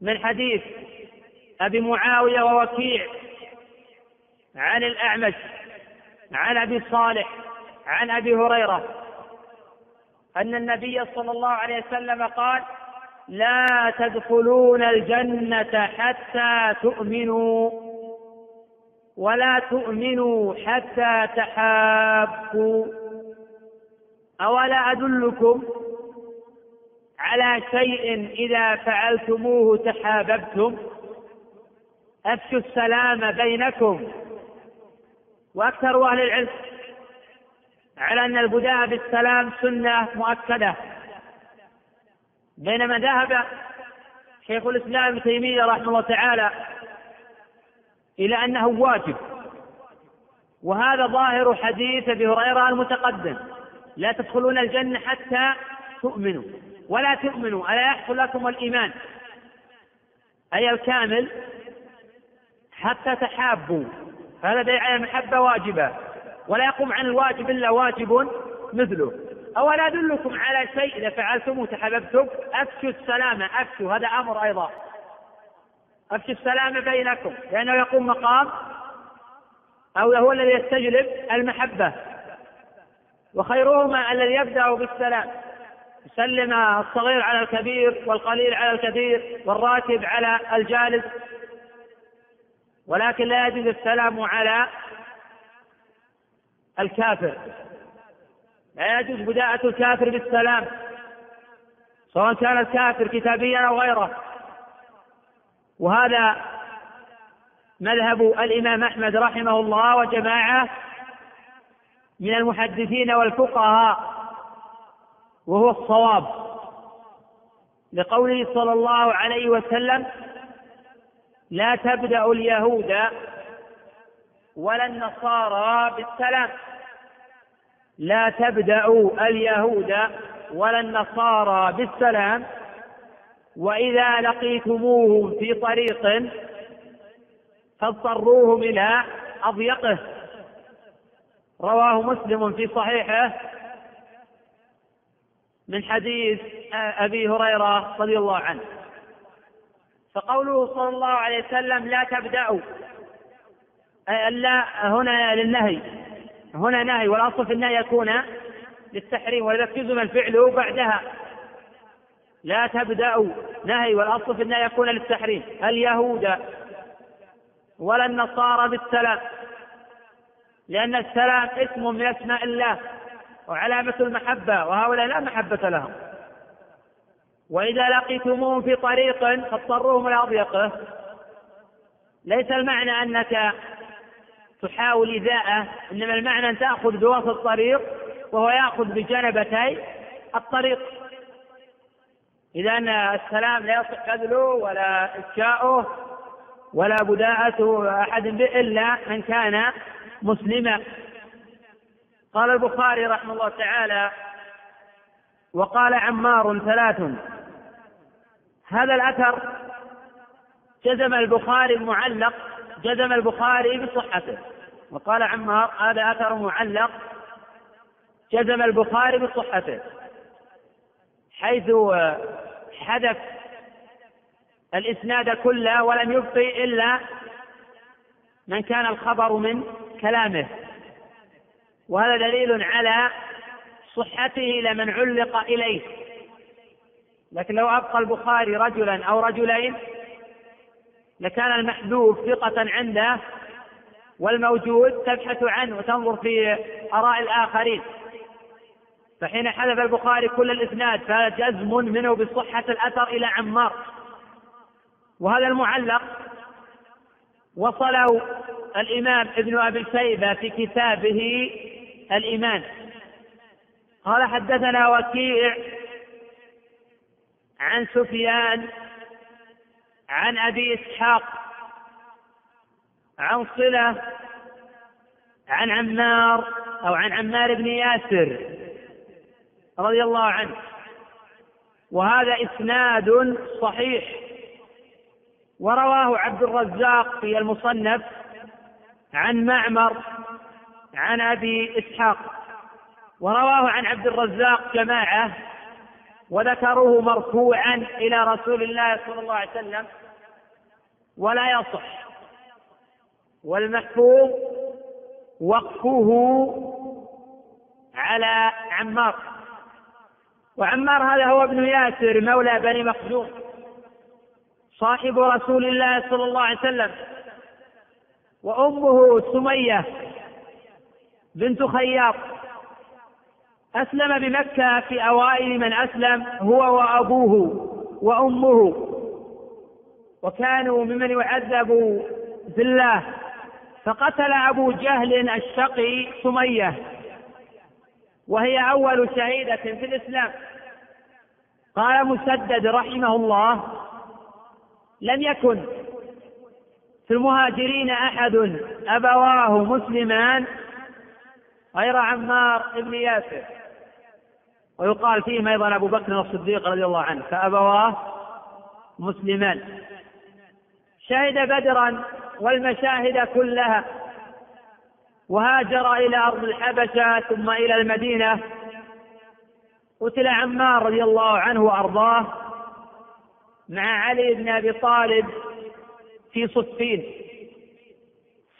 من حديث أبي معاوية ووكيع عن الأعمش عن أبي صالح عن أبي هريرة أن النبي صلى الله عليه وسلم قال لا تدخلون الجنة حتى تؤمنوا. ولا تؤمنوا حتى تحابوا. أولا أدلكم على شيء إذا فعلتموه تحاببتم؟ أفشوا السلام بينكم. وأكثر أهل العلم على أن البداء بالسلام سنة مؤكدة. بينما ذهب شيخ الإسلام ابن تيمية رحمه الله تعالى إلى أنه واجب. وهذا ظاهر حديث أبي هريرة المتقدم. لا تدخلون الجنة حتى تؤمنوا. ولا تؤمنوا ألا يحصل لكم الإيمان. أي الكامل؟ حتى تحابوا. هذا دليل على المحبة واجبة. ولا يقوم عن الواجب إلا واجب مثله. أولا أدلكم على شيء إذا فعلتموه تحببتم؟ أفشوا السلامة أفشوا. هذا أمر أيضا. أفشوا السلامة بينكم لأنه يقوم مقام أو هو الذي يستجلب المحبة. وخيرهما الذي يبدأ بالسلام يسلم الصغير على الكبير والقليل على الكثير والراكب على الجالس. ولكن لا يجوز السلام على الكافر. لا يجوز بداءة الكافر بالسلام سواء كان الكافر كتابيا أو غيره. وهذا مذهب الإمام أحمد رحمه الله وجماعة من المحدثين والفقهاء وهو الصواب. لقوله صلى الله عليه وسلم لا تبدأ اليهود ولا النصارى بالسلام. لا تبدأوا اليهود ولا النصارى بالسلام. وإذا لقيتموهم في طريق فاضطروهم إلى أضيقه. رواه مسلم في صحيحه من حديث أبي هريرة رضي الله عنه. فقوله صلى الله عليه وسلم لا تبدأوا لا هنا للنهي هنا نهي والأصل في النهي يكون للتحريم وليكتزم الفعل بعدها. لا تبدأوا نهي والأصل في النهي يكون للتحريم. اليهود ولا النصارى بالسلام. لأن السلام اسم من أسماء الله وعلامة المحبة وهؤلاء لا محبة لهم. وإذا لقيتموهم في طريق فاضطروهم إلى أضيقه ليس المعنى أنك تحاول إيذاءه إنما المعنى أن تأخذ بوسط الطريق وهو يأخذ بجنبتي الطريق. إذا السلام لا يصح بذله ولا إفشاؤه ولا بداءة أحد به إلا من كان مسلما. قال البخاري رحمه الله تعالى وقال عمار ثلاث هذا الأثر جزم البخاري المعلق جزم البخاري بصحته. وقال عمار هذا أثر معلق جزم البخاري بصحته. حيث حذف الإسناد كله ولم يبقي إلا من كان الخبر من كلامه. وهذا دليل على صحته لمن علق إليه. لكن لو أبقى البخاري رجلا أو رجلين لكان المحذوف ثقة عنده والموجود تبحث عنه وتنظر في آراء الآخرين. فحين حذف البخاري كل الإسناد فهذا جزم منه بصحة الأثر إلى عمار. وهذا المعلق وصله الإمام ابن أبي شيبة في كتابه الإيمان. قال حدثنا وكيع عن سفيان عن أبي إسحاق عن صلة عن عمار أو عن عمار بن ياسر رضي الله عنه. وهذا إسناد صحيح. ورواه عبد الرزاق في المصنف عن معمر عن أبي إسحاق. ورواه عن عبد الرزاق جماعة وذكروه مرفوعا إلى رسول الله صلى الله عليه وسلم. ولا يصح. والمحفوظ وقفه على عمار. وعمار هذا هو ابن ياسر مولى بني مخزوم. صاحب رسول الله صلى الله عليه وسلم. وأمه سمية بنت خياط. أسلم بمكة في أوائل من أسلم هو وأبوه وأمه. وكانوا ممن يعذبوا في الله فقتل أبو جهل الشقي سمية. وهي أول شهيدة في الإسلام. قال مسدد رحمه الله لم يكن في المهاجرين أحد أبواه مسلمان غير عمار بن ياسر. ويقال فيهم أيضا أبو بكر الصديق رضي الله عنه فأبواه مسلمان. شهد بدرا والمشاهد كلها وهاجر إلى أرض الحبشة ثم إلى المدينة قتل عمار رضي الله عنه وأرضاه مع علي بن أبي طالب في صفين.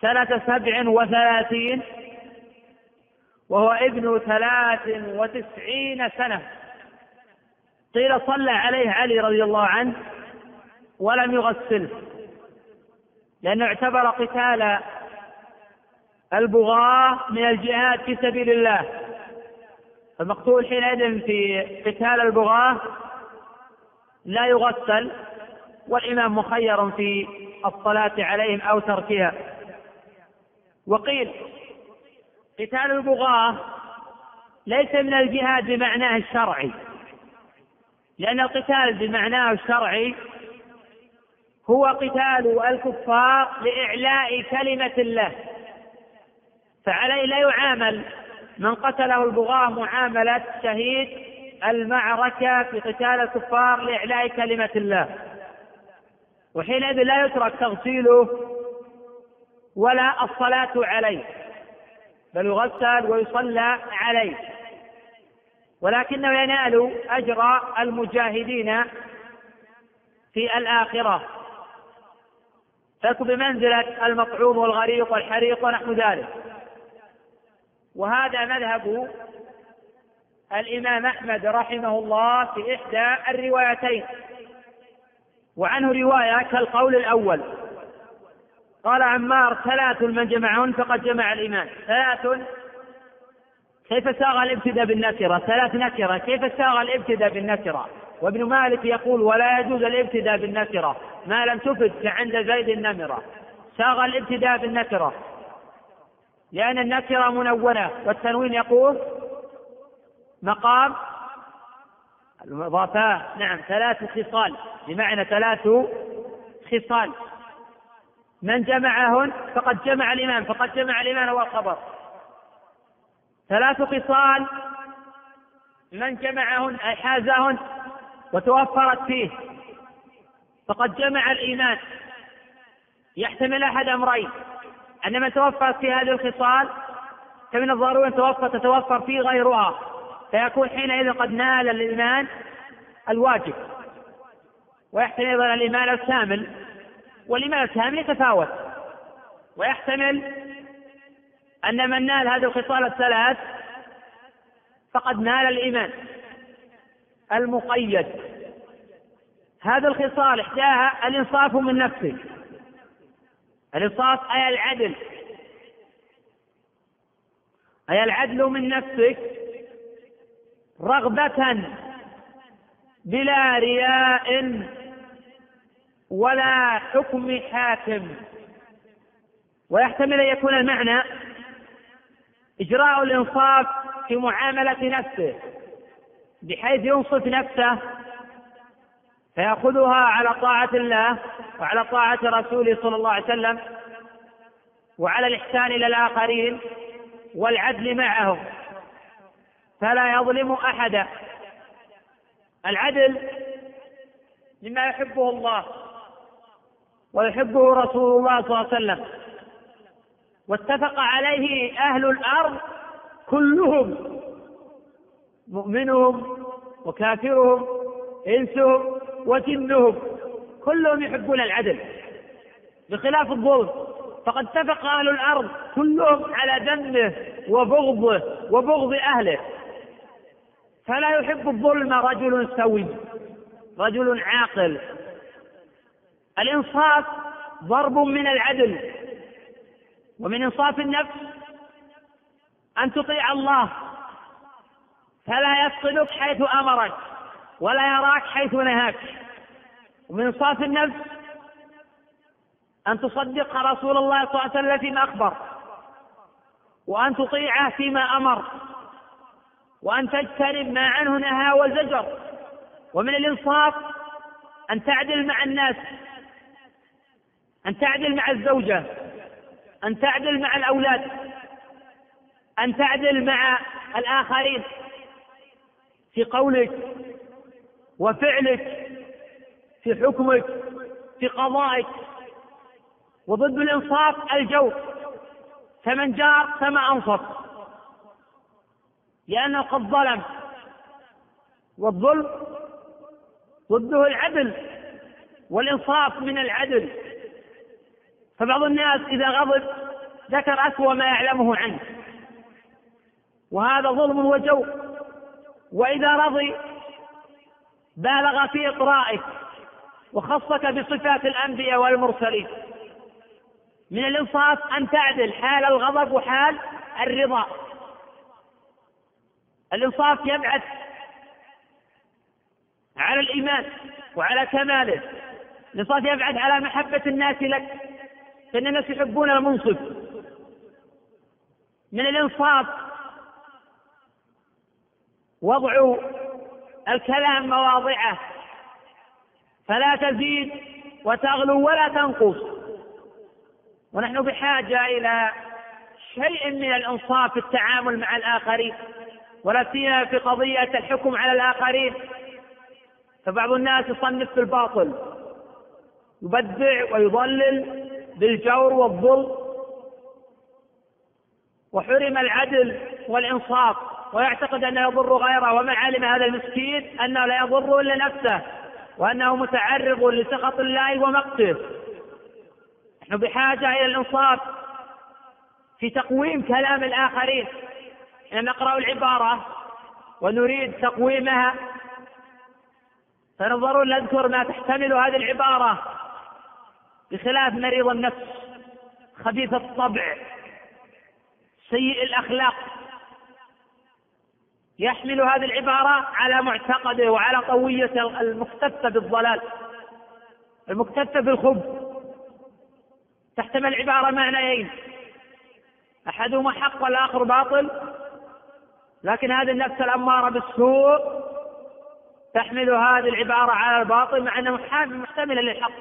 سنة سبع وثلاثين وهو ابن ثلاث وتسعين سنة. قيل صلى عليه علي رضي الله عنه ولم يغسله لأنه اعتبر قتال البغاة من الجهاد في سبيل الله. المقتول حينئذ في قتال البغاة لا يغسل والإمام مخير في الصلاة عليهم أو تركها. وقيل قتال البغاة ليس من الجهاد بمعناه الشرعي لأن القتال بمعناه الشرعي هو قتال الكفار لإعلاء كلمة الله فعليه لا يعامل من قتله البغاة معاملة شهيد المعركة في قتال الكفار لإعلاء كلمة الله. وحينئذ لا يترك تغسيله ولا الصلاة عليه بل يغسل ويصلى عليه. ولكنه ينال أجر المجاهدين في الآخرة. فيكون بمنزلة المطعوم والغريق والحريق ونحو ذلك. وهذا مذهب الإمام أحمد رحمه الله في إحدى الروايتين وعنه رواية كالقول الأول قال عمار ثلاث من جمعهن فقد جمع الإيمان. ثلاث؟ كيف ساغ الابتداء بالنكرة؟ ثلاث نكرة كيف ساغ الابتداء بالنكرة؟ وابن مالك يقول ولا يجوز الابتداء بالنكرة ما لم تفد كعند زيد النمرة. ساغ الابتداء بالنكرة. لأن النكرة منونة والتنوين يقول مقام المضافات نعم ثلاث خصال بمعنى ثلاث خصال. من جمعهن فقد جمع الإيمان فقد جمع الإيمان هو الخبر ثلاث خصال من جمعهن أي حازهن وتوفرت فيه فقد جمع الإيمان. يحتمل أحد أمرين. أن من توفرت في هذه الخصال فمن الضروري أن توفر تتوفر فيه غيرها. فيكون حينئذ قد نال الإيمان الواجب. ويحتمل أيضا الإيمان الكامل. والإيمان الكامل يتفاوت. ويحتمل أن من نال هذه الخصال الثلاث فقد نال الإيمان المقيد. هذه الخصال إحداها الإنصاف من نفسه. الإنصاف أي العدل. أي العدل من نفسك. رغبة بلا رياء ولا حكم حاكم. ويحتمل أن يكون المعنى إجراء الإنصاف في معاملة نفسه بحيث ينصف نفسه فيأخذها على طاعة الله وعلى طاعة رسوله صلى الله عليه وسلم وعلى الإحسان إلى الآخرين والعدل معهم. فلا يظلم أحدا العدل مما يحبه الله ويحبه رسول الله صلى الله عليه وسلم. واتفق عليه أهل الأرض كلهم مؤمنهم وكافرهم إنسهم وجنهم. كلهم يحبون العدل. بخلاف الظلم فقد اتفق أهل الأرض كلهم على ذمه وبغضه وبغض أهله. فلا يحب الظلم رجل سوي رجل عاقل. الإنصاف ضرب من العدل ومن إنصاف النفس أن تطيع الله. فلا يفقدك حيث أمرك. ولا يراك حيث نهاك. ومن إنصاف النفس أن تصدق رسول الله صلى الله عليه وسلم فيما أخبر وأن تطيعه فيما أمر وأن تجتنب ما عنه نهى وزجر. ومن الإنصاف أن تعدل مع الناس أن تعدل مع الزوجة أن تعدل مع الأولاد أن تعدل مع الآخرين. في قولك وفعلك في حكمك في قضائك وضد الإنصاف الجور فمن جار كما أنصف. لأنه قد ظلم والظلم ضده العدل والإنصاف من العدل. فبعض الناس إذا غضب ذكر أسوأ ما يعلمه عنه وهذا ظلم وجور وإذا رضي بالغ في إطرائك وخصك بصفات الأنبياء والمرسلين. من الإنصاف أن تعدل حال الغضب وحال الرضا. الإنصاف يبعث على الإيمان وعلى كماله. الإنصاف يبعث على محبة الناس لك فإن الناس يحبون المنصف. من الإنصاف وضع الكلام مواضعه. فلا تزيد وتغلو ولا تنقص. ونحن بحاجة إلى شيء من الإنصاف في التعامل مع الآخرين ولا سيما في قضية الحكم على الآخرين. فبعض الناس يصنف في الباطل يبدع ويضلل بالجور والظلم. وحرم العدل والإنصاف. ويعتقد أنه يضر غيره ومن علم هذا المسكين أنه لا يضر إلا نفسه وأنه متعرض لسخط الله ومقته. نحن بحاجة إلى الإنصاف في تقويم كلام الآخرين. إن نقرأ العبارة ونريد تقويمها. فنظرون نذكر ما تحتمل هذه العبارة بخلاف مريض النفس خبيث الطبع سيء الأخلاق. يحمل هذه العبارة على معتقده وعلى طوية المكتفة بالضلال المكتفة بالخبث. تحتمل العبارة معنيين. أحدهما حق والآخر باطل. لكن هذه النفس الأمارة بالسوء تحمل هذه العبارة على الباطل مع أنه محتملة للحق.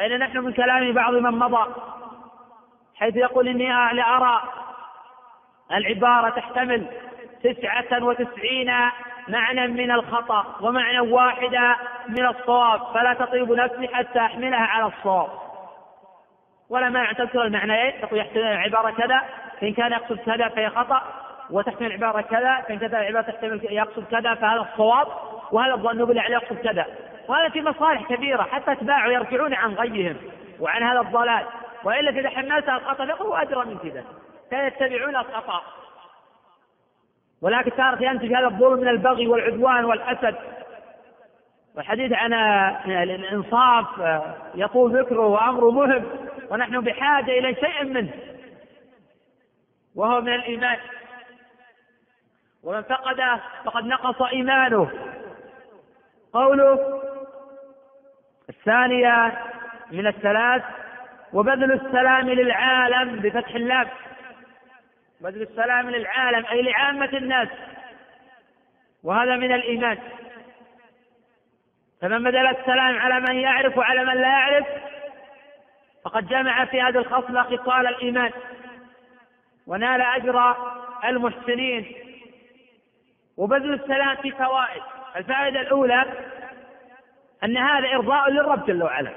أين نحن من كلام بعض من مضى؟ حيث يقول إني لأرى العبارة تحتمل تسعة وتسعين معنى من الخطأ ومعنى واحدة من الصواب فلا تطيب نفسي حتى أحملها على الصواب. ولا مانع تذكر المعنيين تقول يحتمل العبارة كذا فإن كان يقصد كذا فهي خطأ وتحتمل العبارة كذا فإن كذا العبارة تحتمل يقصد كذا فهذا الصواب وهذا الظن بالله يقصد كذا. وهذا في مصالح كبيرة حتى أتباعه يرجعون عن غيهم وعن هذا الضلال. وإلا إذا حملتها الخطأ فهو أدرى من كذا. فيتبعون الخطأ ولكن تارة ينتج هذا الظلم من البغي والعدوان والحسد والحديث عن الإنصاف يطول ذكره وأمره مهم ونحن بحاجة إلى شيء منه وهو من الإيمان. ومن فقده فقد نقص إيمانه. قوله الثانية من الثلاث وبذل السلام للعالم بفتح اللام. بذل السلام للعالم أي لعامة الناس. وهذا من الإيمان. فمن بذل السلام على من يعرف وعلى من لا يعرف فقد جمع في هذه الخصلة خصال الإيمان. ونال أجر المحسنين. وبذل السلام في فوائد. الفائدة الأولى أن هذا إرضاء للرب جل وعلا.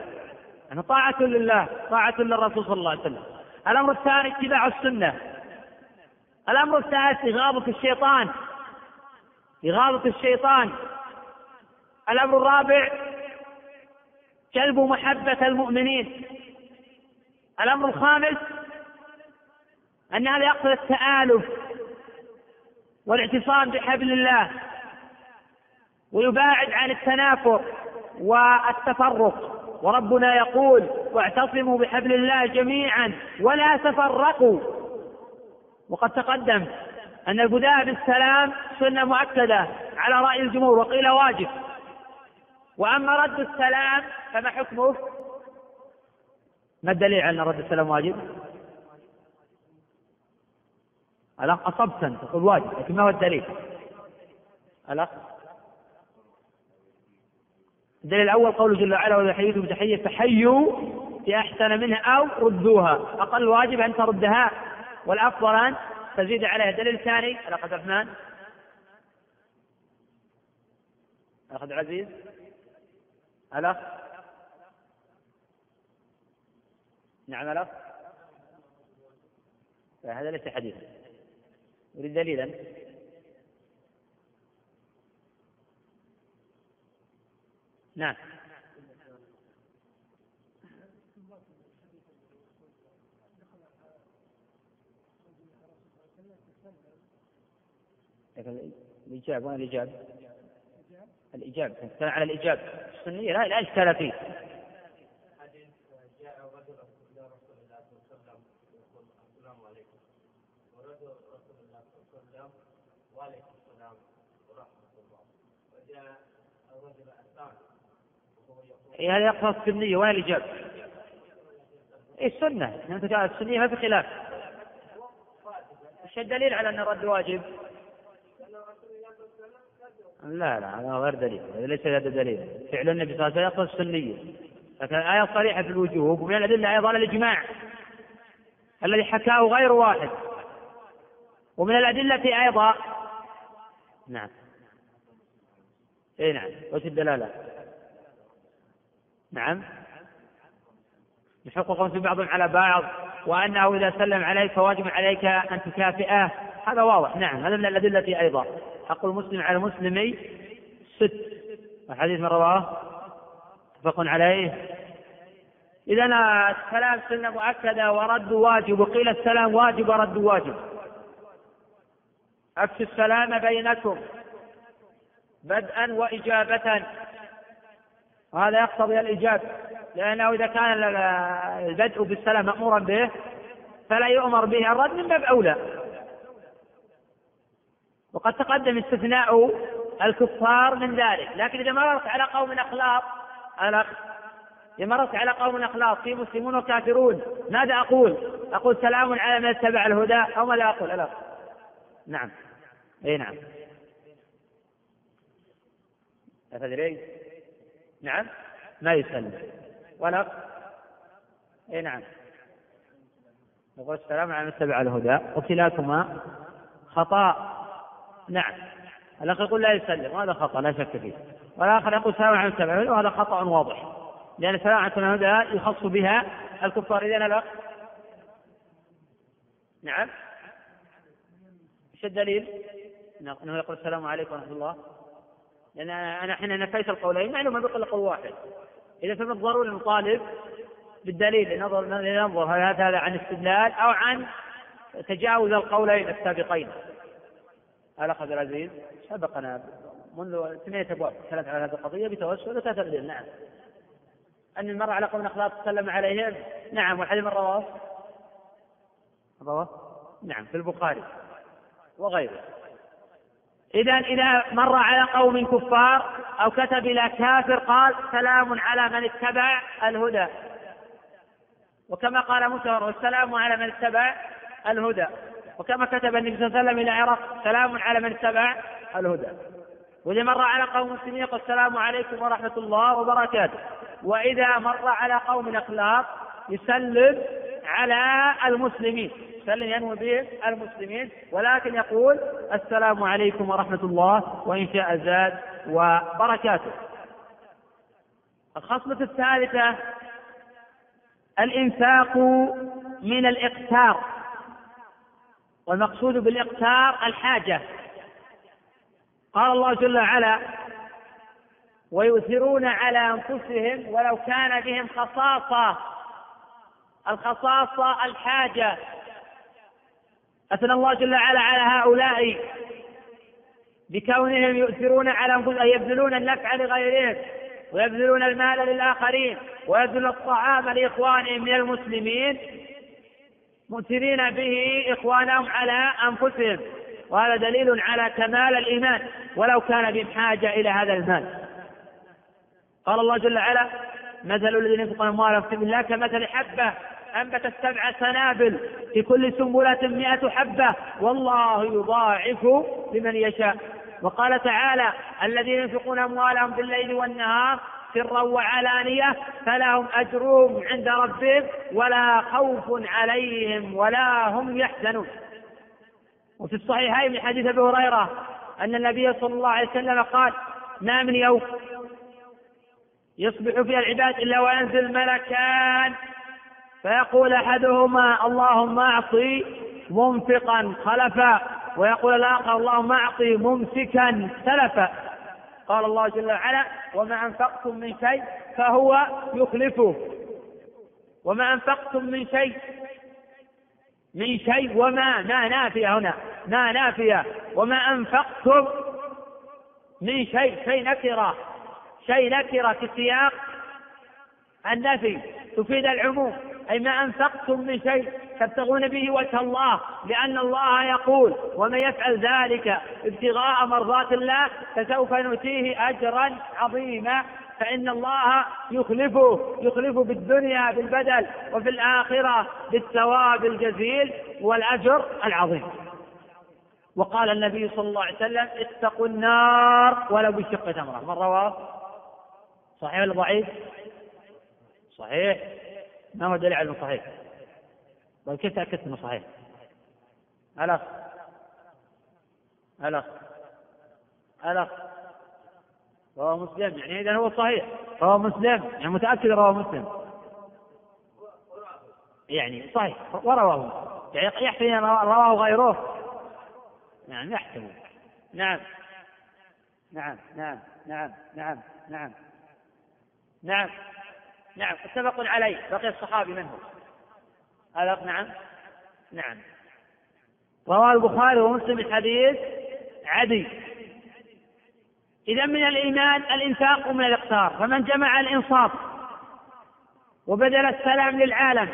أن طاعة لله طاعة للرسول صلى الله عليه وسلم. الأمر الثاني اتباع السنة. الأمر الثالث إغاظة الشيطان. إغاظة الشيطان. الأمر الرابع جلب محبة المؤمنين. الأمر الخامس أن هذا يقتضي التآلف والاعتصام بحبل الله ويباعد عن التنافر والتفرق. وربنا يقول واعتصموا بحبل الله جميعا ولا تفرقوا. وقد تقدم أن البداء بالسلام سنة مؤكدة على رأي الجمهور وقيل واجب وأما رد السلام فما حكمه؟ ما الدليل على أن رد السلام واجب؟ الأخ أصبت تقول واجب لكن ما هو الدليل؟ الأخ الدليل الأول قوله جل وعلا وإذا حييتم بتحية فحيوا بأحسن منها أو ردوها أقل واجب أن تردها أن تزيد عليها الدليل الثاني الأخ عبد الرحمن الأخ عبد العزيز الأخ نعم الأخ فهذا ليس حديثا. يريد دليلا. نعم. الإجابة وين الإجابة؟ الإجابة كان على الإجابة السنية لا لا إشكال فيه إيه هذا يقصد السنية وين الإجابة؟ إيه السنة أنت السنية ما في خلاف إيش الدليل على أن الرد واجب؟ لا لا هذا غير دليل ليس هذا دليل. فعل النبي صلى الله عليه وسلم يقصد السنية لكن الآية صريحة في الوجوب ومن الأدلة أيضا الإجماع الذي حكاه غير واحد. ومن الأدلة أيضا نعم. اي نعم. وش الدلالة؟ نعم. يحققون في بعضهم على بعض وأنه إذا سلم عليك فواجب عليك أن تكافئه. هذا واضح. نعم هذا من الأدلة أيضا. حق المسلم على المسلم ست. الحديث من رواه متفق عليه. إذا السلام سنة مؤكدة ورد واجب. وقيل السلام واجب ورد واجب. أفشوا السلام بينكم بدءا وإجابة. وهذا يقتضي الإجابة. لأنه إذا كان البدء بالسلام مأمورا به فلا يؤمر به. الرد من باب أولى. وقد تقدم استثناء الكفار من ذلك. لكن إذا مررت على قوم أخلاق الأخ إذا مررت على قوم أخلاق في مسلمون وكافرون ماذا أقول؟ أقول سلام على من اتبع الهدى أو ماذا أقول؟ الأخ نعم. أي نعم. أتدري؟ نعم. ما يسلم. ولا. إي نعم. يقول السلام على من اتبع الهدى. وكلاكما خطأ. نعم. الأخ يقول لا يسلم وهذا خطأ لا شك فيه. والآخر يقول سلام اتبع الهدى وهذا خطأ واضح. لأن السلام من الهدى يخص بها الكفار. إذا الأخ نعم. إيش الدليل؟ إنه يقول السلام عليكم ورحمة الله. لأن أنا حين نفيت القولين معلومة بقي قول واحد. إذا فمن الضروري نطالب بالدليل لننظر لننظر هل هذا عن استدلال أو عن تجاوز القولين السابقين. الأخ عبد العزيز سبقنا منذ ثمانية أبواب تكلمت على هذه القضية بتوسل وتتبدل نعم. أن المرء على قوم أخلاق تسلم عليهم. نعم. والحديث من رواه؟ رواه؟ نعم. في البخاري وغيره. إذا إذا مر على قوم كفار أو كتب إلى كافر قال سلام على من اتبع الهدى. وكما قال موسى والسلام على من اتبع الهدى. وكما كتب النبي صلى الله عليه وسلم إلى عراق سلام على من اتبع الهدى. وإذا مر على قوم مسلمين قال السلام عليكم ورحمة الله وبركاته. وإذا مر على قوم أخلاق يسلم على المسلمين يسلم ينوي به المسلمين ولكن يقول السلام عليكم ورحمة الله وإن شاء زاد وبركاته. الخصلة الثالثة الإنفاق من الإقتار. والمقصود بالإقتار الحاجة. قال الله جل وعلا ويؤثرون على أنفسهم ولو كان بهم خصاصة. الخصاصة الحاجة. أثنى الله جل وعلا على هؤلاء بكونهم يؤثرون على أنفسهم يبذلون النفع لغيرهم ويبذلون المال للآخرين ويبذلون الطعام لإخوانهم من المسلمين. مؤثرين به إخوانهم على أنفسهم وهذا دليل على كمال الإيمان ولو كان بهم حاجة إلى هذا المال. قال الله جل وعلا مثل الذين ينفقون أموالهم في الله كمثل حبة أنبت سبع سنابل في كل سنبلة مئة حبة والله يضاعف لمن يشاء. وقال تعالى الذين ينفقون أموالهم بالليل والنهار سرا وعلانية فلهم أجرهم عند ربهم ولا خوف عليهم ولا هم يحزنون. وفي الصحيحين من حديث أبي هريرة أن النبي صلى الله عليه وسلم قال ما من يوم يصبح فيها العباد إلا وينزل ملكان فيقول أحدهما اللهم أعطي منفقا خلفا ويقول الآخر اللهم أعطي ممسكا سلفا قال الله جل وعلا وما أنفقتم من شيء فهو يخلفه. وما أنفقتم من شيء من شيء وما ما نافية هنا ما نافية وما أنفقتم من شيء شيء نكرة شيء نكرة في سياق النفي تفيد العموم. أي ما أنفقتم من شيء تبتغون به وجه الله لأن الله يقول ومن يفعل ذلك ابتغاء مرضات الله فسوف نؤتيه أجرا عظيما. فإن الله يخلفه يخلفه بالدنيا بالبدل وفي الآخرة بالثواب الجزيل والأجر العظيم. وقال النبي صلى الله عليه وسلم اتقوا النار ولو بشق تمرة. من رواه؟ صحيح ولا ضعيف؟ صحيح. ما هو دليل على صحيح؟ طيب كيف تأكدت إنه صحيح؟ الاخ الاخ الاخ رواه مسلم. يعني اذا هو صحيح. رواه مسلم. يعني متأكد رواه مسلم. يعني صحيح. ورواه يعني يحتمل رواه غيره. نعم يحتمل. نعم. نعم نعم نعم نعم نعم. نعم. نعم. متفق عليه. بقي الصحابي من هو هذا نعم. نعم. رواه البخاري ومسلم الحديث عدي. إذا من الإيمان الإنفاق ومن الإقتار فمن جمع الإنصاف وبذل السلام للعالم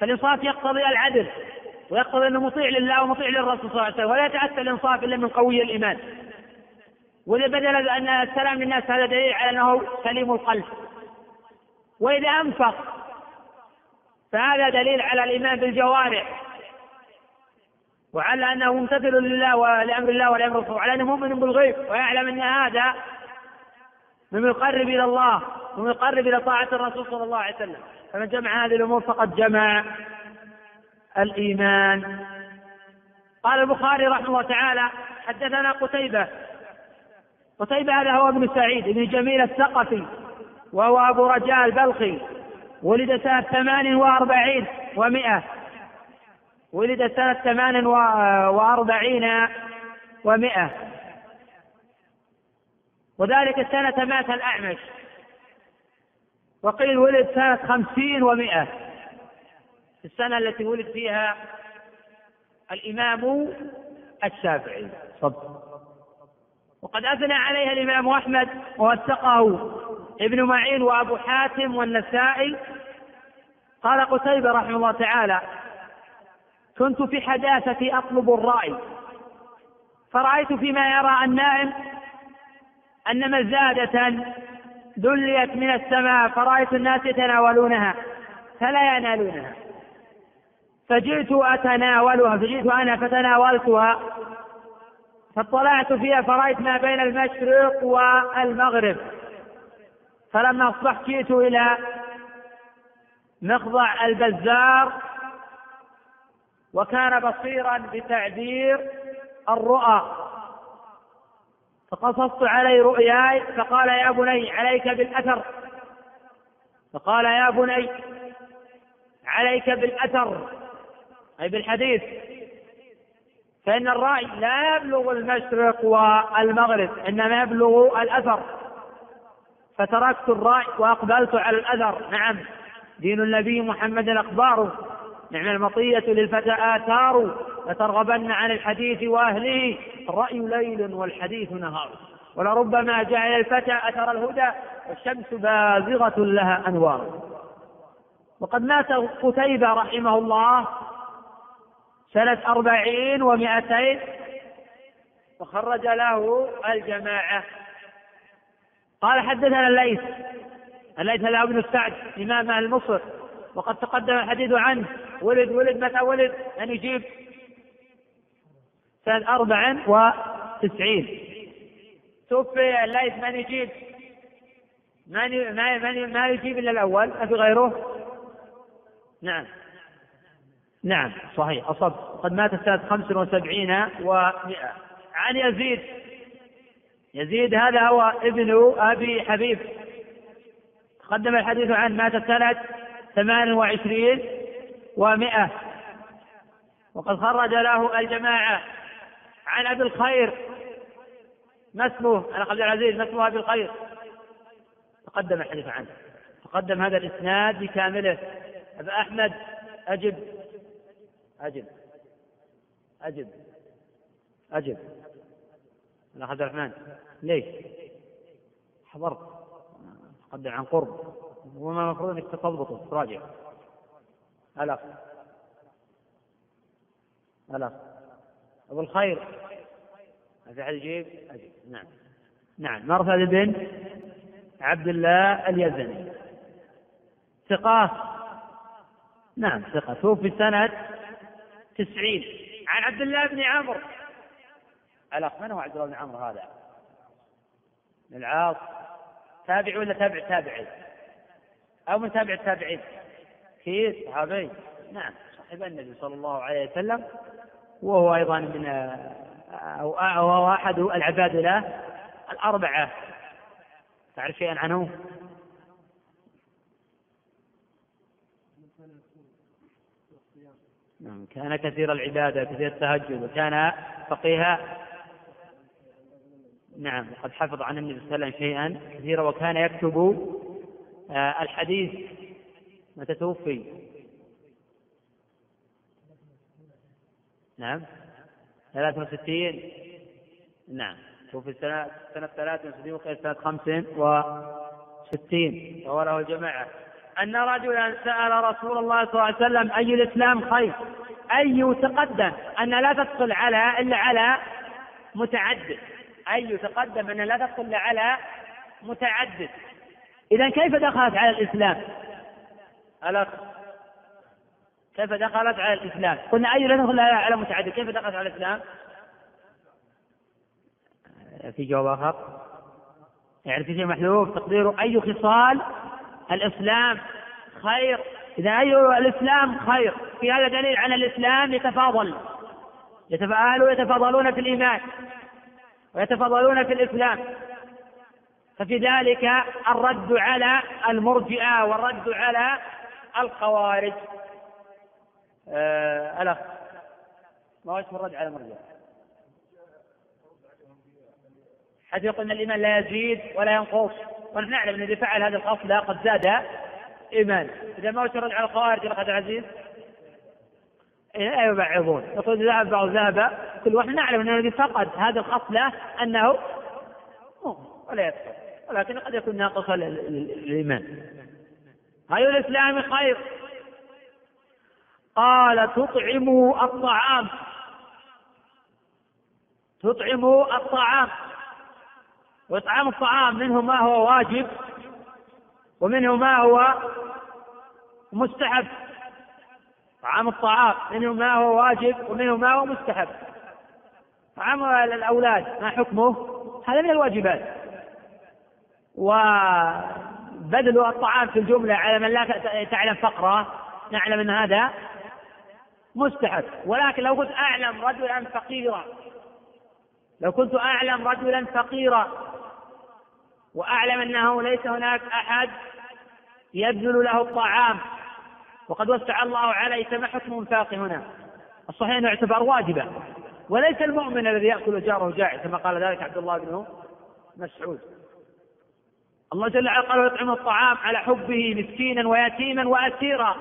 فالإنصاف يقتضي العدل ويقتضي أنه مطيع لله ومطيع للرسول صلى الله عليه وسلم. ولا يتأتى الإنصاف إلا من قوي الإيمان. وإذا بذل أن السلام للناس هذا دليل على أنه سليم القلب. وإذا أنفق فهذا دليل على الإيمان بالجوارح. وعلى أنه ممتثل لله ولأمر الله ولأمر الرسول وعلى أنه مؤمن بالغيب ويعلم أن هذا مما يقرب إلى الله ومما يقرب إلى طاعة الرسول صلى الله عليه وسلم. فمن جمع هذه الأمور فقد جمع الإيمان. قال البخاري رحمه الله تعالى حدثنا قتيبة. قتيبة هذا هو ابن سعيد بن جميل الثقفي وهو أبو رجاء البلخي. ولد سنة ثمان وأربعين ومائة ولد سنة ثمان وأربعين ومائة وذلك السنة مات الأعمش. وقيل ولد سنة خمسين ومائة السنة التي ولد فيها الإمام الشافعي. صدق وقد أثنى عليها الإمام أحمد ووثقه. ابن معين وأبو حاتم والنسائي. قال قتيبة رحمه الله تعالى كنت في حداثتي أطلب الرأي. فرأيت فيما يرى النائم أن مزادة دليت من السماء فرأيت الناس يتناولونها فلا ينالونها. فجئت أتناولها فجئت أنا فتناولتها فاطلعت فيها فرأيت ما بين المشرق والمغرب. فلما أصبحت جئت إلى مخضع البزار وكان بصيرا بتعبير الرؤى. فقصصت عليه رؤياي فقال يا بني عليك بالأثر. فقال يا بني عليك بالأثر أي بالحديث. فإن الرأي لا يبلغ المشرق والمغرب إنما يبلغ الأثر. فتركت الرأي وأقبلت على الأثر نعم. دين النبي محمد أخباره نعم المطية للفتى آثار. لترغبن عن الحديث وأهله. الرأي ليل والحديث نهار. ولربما جعل الفتى أثر الهدى والشمس بازغة لها أنوار. وقد مات قتيبة رحمه الله سنة أربعين ومائتين وخرج له الجماعة. قال حدثنا الليث. الليث هذا ابن سعد إمام أهل مصر. وقد تقدم الحديث عنه. ولد ولد متى ولد؟ أن يجيب سنة أربع وتسعين. توفي الليث من يجيب؟ من ما ما يجيب إلا الأول؟ في غيره؟ نعم. نعم صحيح أصب. قد مات سنة خمس وسبعين ومئة عن يزيد يزيد هذا هو ابن أبي حبيب. تقدم الحديث عنه مات سنة ثمان وعشرين ومائة. وقد خرج له الجماعة عن أبي الخير. ما اسمه؟ أنا عبد العزيز ما اسمه أبي الخير؟ تقدم الحديث عنه. تقدم هذا الإسناد بكامله. أبا أحمد أجب. أجب. أجب. أجب. الأخ عبد الرحمن. ليش؟ حضرت. تقدم عن قرب. وما المفروض أنك تضبطه تراجع الأخ الأخ أبو الخير. في أحد يجيب؟ أجيب. نعم. نعم. مرثد بن؟ عبد الله اليزني. ثقة. نعم ثقة. توفي سنة تسعين. عن عبد الله بن عمرو. الأخ من هو عبد الله بن عمرو هذا؟ العاص تابع ولا تابع تابعي؟ أو من تابع التابعين؟ كيس صحابي نعم صاحب النبي صلى الله عليه وسلم وهو أيضا من أو هو أحد العباد له الأربعة تعرف شيئا عنه؟ نعم كان كثير العبادة كثير التهجد وكان فقيها نعم وقد حفظ عن النبي صلى الله عليه وسلم شيئا كثيرا وكان يكتب آه، الحديث. متى توفي؟ نعم. 63 نعم. توفي سنة سنة 63 وقيل سنة 65 رواه الجماعة. أن رجلا سأل رسول الله صلى الله عليه وسلم أي الإسلام خير؟ أي تقدم؟ أن لا تدخل على إلا على متعدد. أي تقدم أن لا تدخل على متعدد. إذا كيف دخلت على الإسلام؟ الأخ كيف دخلت على الإسلام؟ قلنا أي لا تدخل على متعدد. كيف دخلت على الإسلام؟ في جواب آخر. يعني في شيء محذوف تقديره أي خصال الإسلام خير. إذا أي الإسلام خير في هذا دليل على الإسلام يتفاضل. يتفاءلوا يتفاضلون في الإيمان. ويتفاضلون في الإسلام. ففي ذلك الرد على المرجئة والرد على الخوارج. آه الأخ ما هو اسم الرد على المرجئة؟ حيث يقول أن الإيمان لا يزيد ولا ينقص. ونحن نعلم أن الذي فعل هذه الخصلة قد زاد إيمان إذا ما وش الرد على الخوارج الأخ عزيز؟ إيه يبعضون. يقول ذهب بعض ذهب كل واحد نعلم أن الذي فقد. هذه الخصلة أنه ولا يدخل ولكن قد يكون ناقصا الإيمان. أي الإسلام خير. قال تطعموا الطعام. تطعموا الطعام. وإطعام الطعام منه ما هو واجب ومنه ما هو مستحب. طعام الطعام منه ما هو واجب ومنه ما هو مستحب. طعام الأولاد ما حكمه؟ هذا من الواجبات. وبذل الطعام في الجملة على من لا تعلم فقره نعلم أن هذا مستحب. ولكن لو كنت أعلم رجلا فقيرا لو كنت أعلم رجلا فقيرا وأعلم أنه ليس هناك أحد يبذل له الطعام وقد وسع الله عليه فما حكم انفاق هنا. الصحيح أنه يعتبر واجبا. وليس المؤمن الذي يأكل جاره جائع كما قال ذلك عبد الله بن مسعود. الله جل وعلا قال ويطعم الطعام على حبه مسكينا ويتيما وأسيرا.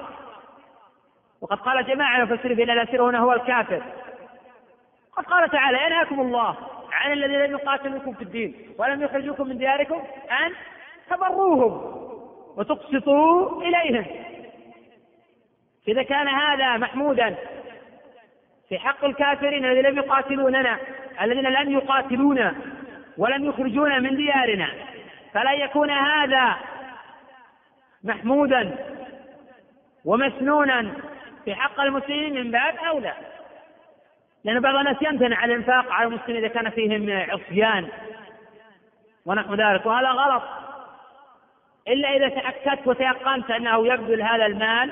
وقد قال جماعة يفسر بأن الأسير هنا هو الكافر. قد قال تعالى ينهاكم الله عن الذين لم يقاتلوكم في الدين ولم يخرجوكم من دياركم أن تبروهم وتقسطوا إليهم. إذا كان هذا محمودا في حق الكافرين الذين لم يقاتلوننا الذين لم يقاتلونا ولم يخرجونا من ديارنا فلا يكون هذا محمودا ومسنونا في حق المسلمين من باب أولى. لأن بعض الناس يمتنع على الإنفاق على المسلمين إذا كان فيهم عصيان. ونحو ذلك وهذا غلط. إلا إذا تأكدت وتيقنت أنه يبذل هذا المال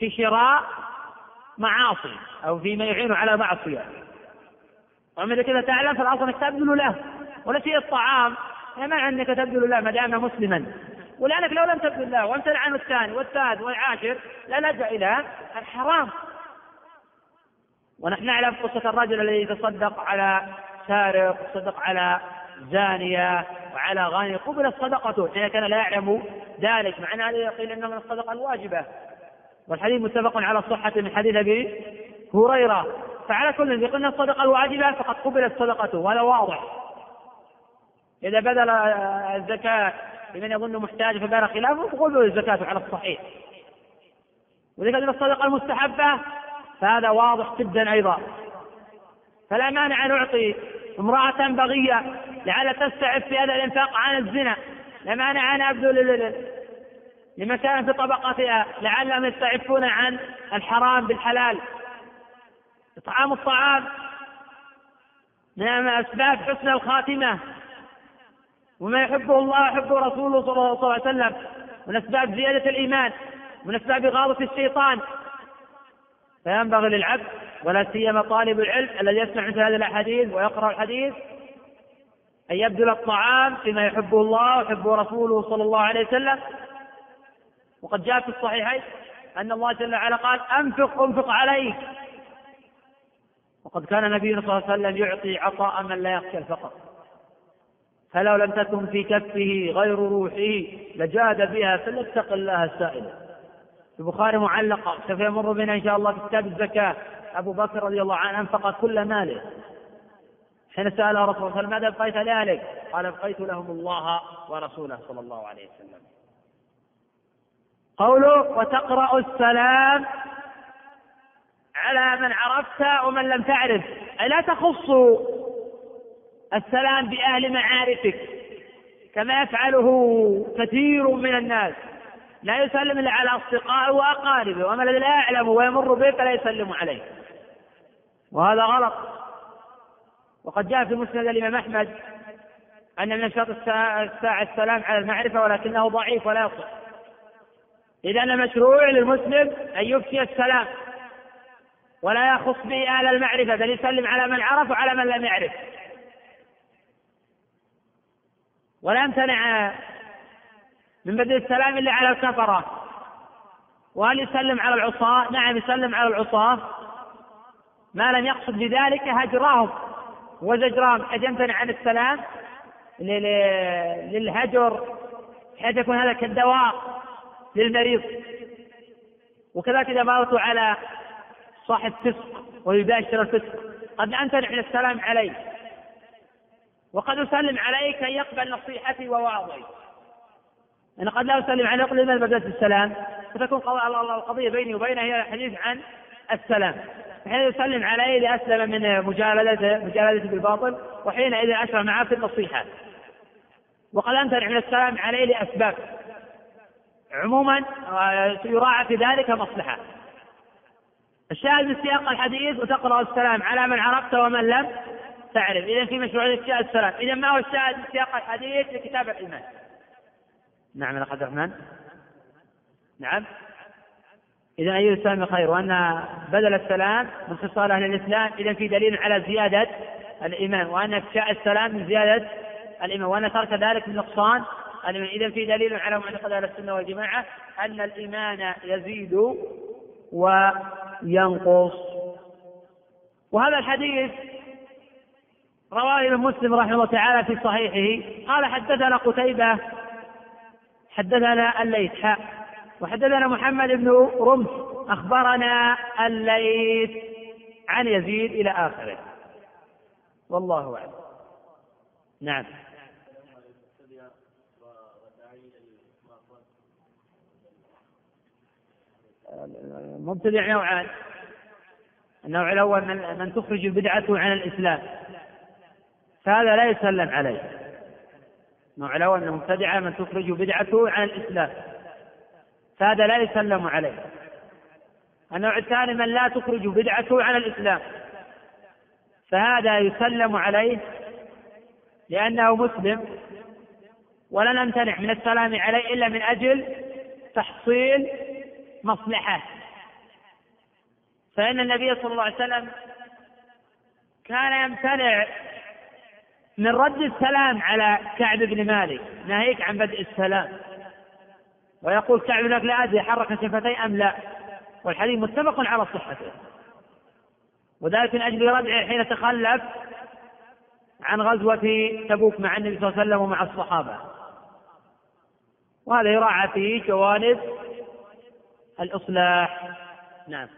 في شراء معاصي أو فيما يعين على معصية. وأما إذا كذا تعلم فالأصل أنك تبذل له. شيء الطعام ما معنى أنك تبذل له ما دام مسلما. ولأنك لو لم تبذل الله وامتنع عنه الثاني والثالث والعاشر للجأ إلى الحرام. ونحن نعلم قصة الرجل الذي يتصدق على سارق يتصدق على زانية وعلى غاني قبلت صدقته حين كان لا يعلم ذلك مع أن هذا يقول أنه من الصدقة الواجبة. والحديث متفق على صحة من حديث أبي هريرة. فعلى كل يقول الصدقة الواجبة فقد قبلت صدقته وهذا واضح. إذا بذل الزكاة لمن يظن محتاج فبار خلافه فقبل الزكاة على الصحيح. وإذا كانت الصدقة المستحبة فهذا واضح جدا أيضا. فلا مانع أن أعطي امرأة بغية لعل تستعف في هذا الإنفاق عن الزنا. لا مانع أن أبذل لمكان في طبقتها لعلهم يستعفون عن الحرام بالحلال. إطعام الطعام من أسباب حسن الخاتمة وما يحبه الله ويحبه رسوله صلى الله عليه وسلم. من أسباب زيادة الإيمان من أسباب غاضة الشيطان. فينبغي للعبد ولا سيما طالب العلم الذي يسمع مثل هذه الأحاديث ويقرأ الحديث أن يبذل الطعام فيما يحبه الله ويحبه رسوله صلى الله عليه وسلم. وقد جاء في الصحيحين أن الله جل وعلا قال أنفق أنفق عليك. وقد كان نبينا صلى الله عليه وسلم يعطي عطاء من لا يخشى الفقر. فلو لم تكن في كفه غير روحه لجاد بها فليتق الله السائل. في البخاري معلقة سوف يمر بنا إن شاء الله في كتاب الزكاة. أبو بكر رضي الله عنه أنفق كل ماله. حين سأل رسول الله ماذا أبقيت لأهلك؟ قال أبقيت لهم الله ورسوله صلى الله عليه وسلم. قوله وتقرأ السلام على من عرفت ومن لم تعرف. أي لا تخص السلام بأهل معارفك كما يفعله كثير من الناس. لا يسلم إلا على أصدقائه وأقاربه الذي لا يعلم ويمر به فلا يسلم عليه وهذا غلط. وقد جاء في مسند الإمام أحمد أن من شرط الساعة السلام على المعرفة ولكنه ضعيف ولا يصح. إذا مشروع للمسلم أن يفشي السلام ولا يخص به أهل المعرفة بل يسلم على من عرف وعلى من لم يعرف. ولا يمتنع من بدء السلام إلا على الكفرة. وهل يسلم على العصاة؟ نعم يسلم على العصاة. ما لم يقصد بذلك هجرهم. وزجرهم. حيث يمتنع عن السلام للهجر حيث يكون هذا كالدواء للمريض. وكذلك إذا مررت على صاحب فسق ويباشر الفسق قد أمتنع من السلام عليه وقد أسلم عليه كي يقبل نصيحتي ووعظي أنا قد لا أسلم عليه يقول لماذا بدأت السلام فتكون القضية بيني وبينه هي الحديث عن السلام. حين يسلم عليه لأسلم من مجالدته مجالدته بالباطل وحينئذ أشرع معه في النصيحة. وقد أمتنع من السلام عليه لأسباب. عموما آه، يراعى في ذلك مصلحة. الشاهد من سياق الحديث وتقرأ السلام على من عرفت ومن لم تعرف. إذا في مشروعية إفشاء السلام. إذا ما هو الشاهد من سياق الحديث لكتاب الإيمان نعم يا عبد الرحمن. نعم. إذا أي الإسلام خير وأن بدل السلام من خصال أهل الإسلام إذا في دليل على زيادة الإيمان وأن إفشاء السلام من زيادة الإيمان وأن ترك ذلك من نقصان إذا في دليل على معتقد أهل السنة والجماعة أن الإيمان يزيد وينقص. وهذا الحديث رواه ابن مسلم رحمه الله تعالى في صحيحه. قال حدثنا قتيبة حدثنا الليث حاء وحدثنا محمد بن رمح أخبرنا الليث عن يزيد إلى آخره. والله أعلم. نعم. مبتدع نوعان. النوع الأول من, من تخرج بدعته عن الإسلام. فهذا لا يسلم عليه. النوع الأول من المبتدعة من تخرج بدعته عن الإسلام. فهذا لا يسلم عليه. النوع الثاني من لا تخرج بدعته عن الإسلام. فهذا يسلم عليه لأنه مسلم ولا نمتنع من السلام عليه إلا من أجل تحصيل مصلحة. فإن النبي صلى الله عليه وسلم كان يمتنع من رد السلام على كعب بن مالك ناهيك عن بدء السلام. ويقول كعب لك لا أدري حرك شفتيه أم لا والحديث متفق على صحته. وذلك من أجل ردعه حين تخلف عن غزوة تبوك مع النبي صلى الله عليه وسلم ومع الصحابة. وهذا يراعى فيه جوانب الإصلاح. نعم.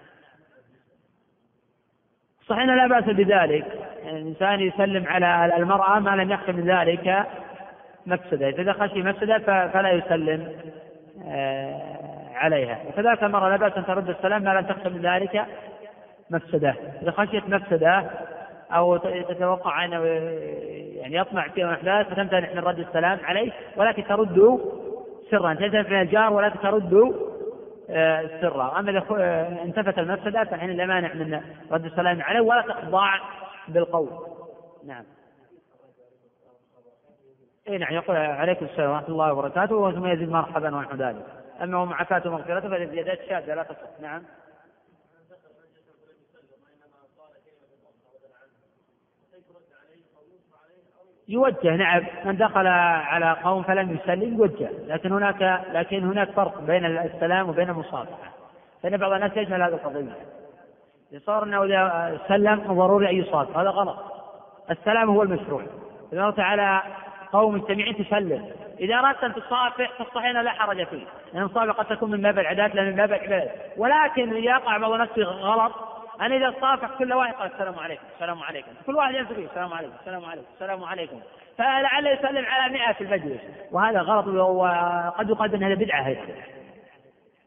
صحيح لا بأس بذلك. يعني الإنسان يسلم على المرأة ما لم يخشى من ذلك مفسدة. إذا خشي مفسدة فلا يسلم آه، عليها. وكذلك المرأة لا بأس أن ترد السلام ما لم تخشى من ذلك مفسدة. إذا خشيت مفسدة أو تتوقع أنه يعني يطمع في أحداث فتمتنع من رد السلام عليه ولكن ترد سرا. تنتفع من الجار ولكن ترد آه، سرا أما إذا آه، انتفت المفسدة فحين لا مانع من رد السلام عليه ولا تخضع بالقول. نعم. اي نعم يقول عليكم السلام ورحمة الله وبركاته. ثم يزيد مرحبا ونحو ذلك أما هو معافاته ومغفرته فالزيادات شاذة لا تصح نعم. يوجه نعم من دخل على قوم فلم يسلم يوجه لكن هناك لكن هناك فرق بين السلام وبين المصافحه فإن بعض الناس يجهل هذه القضية صار إنه إذا سلم ضروري أن يصافح هذا غلط. السلام هو المشروع. إذا أردت على قوم مجتمعين تسلم. إذا أردت أن تصافح فالصحيح لا حرج فيه. لأن المصافحه قد تكون من باب العادات لا من باب العبادات ولكن يقع بعض الناس في غلط أنا إذا صافح كل واحد قال السلام عليكم السلام عليكم. كل واحد فيه السلام عليكم السلام عليكم السلام عليكم. فلعله يسلم على مئة في المجلس. وهذا غلط وقد يقال أن هذا بدعة هيك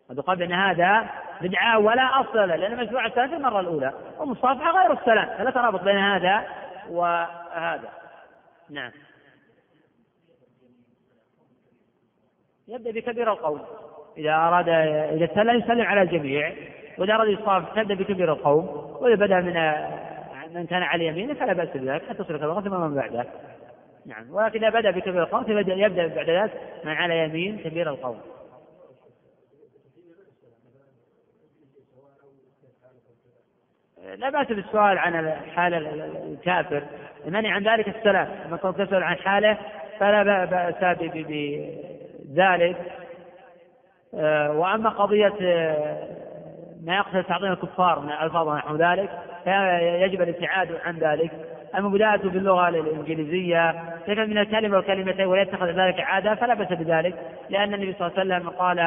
قد يقال أن هذا بدعة ولا أصل له لأن مشروع السلام في المرة الأولى. والمصافحة غير السلام. فلا ترابط بين هذا وهذا. نعم. يبدأ بكبير القول. إذا أراد إذا سلم يسلم على الجميع. وإذا أراد يصاف تبدأ بكبير القوم وإذا بدأ من من كان على يمينه فلا بأس بذلك حتى تصل الوقت ثم من بعده. نعم. ولكن إذا بدأ بكبير القوم فيبدأ يبدأ بعد ذلك من على يمين كبير القوم. لا بأس بالسؤال عن حال الكافر. المنع عن ذلك السلام لما كنت تسأل عن حاله فلا بأس بذلك. آه، وأما قضية آه، ما يقصد تعظيم الكفار من الألفاظ ونحو ذلك فيجب الابتعاد عن ذلك. بدايته باللغة الإنجليزية تفهم من الكلمة والكلمتين ويتخذ ذلك عادة؟ فلا بأس بذلك لأن النبي صلى الله عليه وسلم قال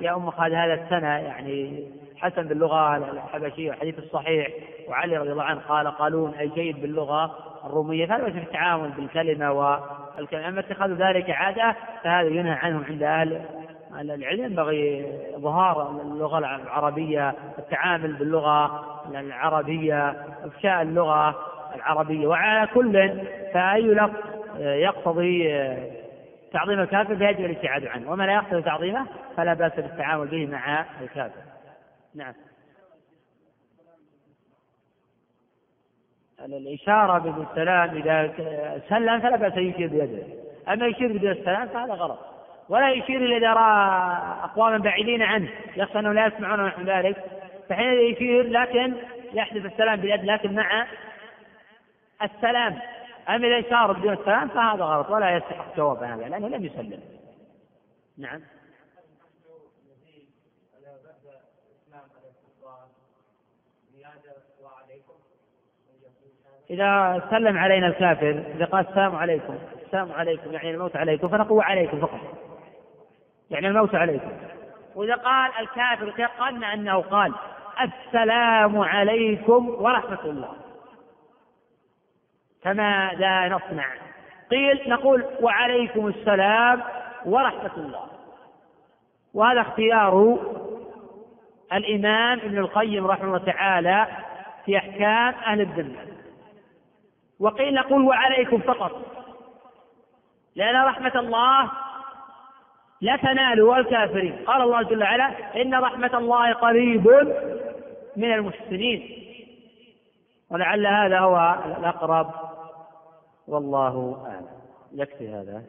يا أم خالد هذا السنة يعني حسن باللغة الحبشية والحديث الصحيح. وعلي رضي الله عنه قال قالون أي جيد باللغة الرومية. فلا بأس في التعامل بالكلمة والكلمة. أما اتخاذ ذلك عادة فهذا ينهى عنه عند أهل العلم ينبغي إظهار اللغة العربية التعامل باللغة العربية إفشاء اللغة العربية. وعلى كل فأي لفظ يقتضي تعظيم الكافر فيجب الابتعاد عنه. وما لا يقتضي تعظيمه فلا بأس بالتعامل به مع الكافر. نعم. الإشارة بالسلام إذا سلم فلا بأس أن يشير بيده. أما يشير بدون السلام فهذا غلط. ولا يشير إلا إذا رأى أقواما بعيدين عنه يخشى أنه لا يسمعون ونحو ذلك. فحينئذ يشير لكن يحدث السلام باليد لكن مع السلام. أما إذا إشار بدون السلام فهذا غلط ولا يستحق جواب هذا لأنه لم يسلم. نعم. إذا سلم علينا الكافر إذا قال السلام عليكم السلام عليكم يعني الموت عليكم فنقول عليكم فقط. يعني الموت عليكم. وإذا قال الكافر تيقنا أنه قال السلام عليكم ورحمة الله. فماذا نصنع. قيل نقول وعليكم السلام ورحمة الله. وهذا اختيار الإمام ابن القيم رحمه الله تعالى في أحكام أهل الذمة. وقيل نقول وعليكم فقط. لأن رحمة الله لا تنال الكافرين قال الله جل وعلا إن رحمة الله قريب من المحسنين. ولعل هذا هو الأقرب. والله أعلم. يكفي هذا.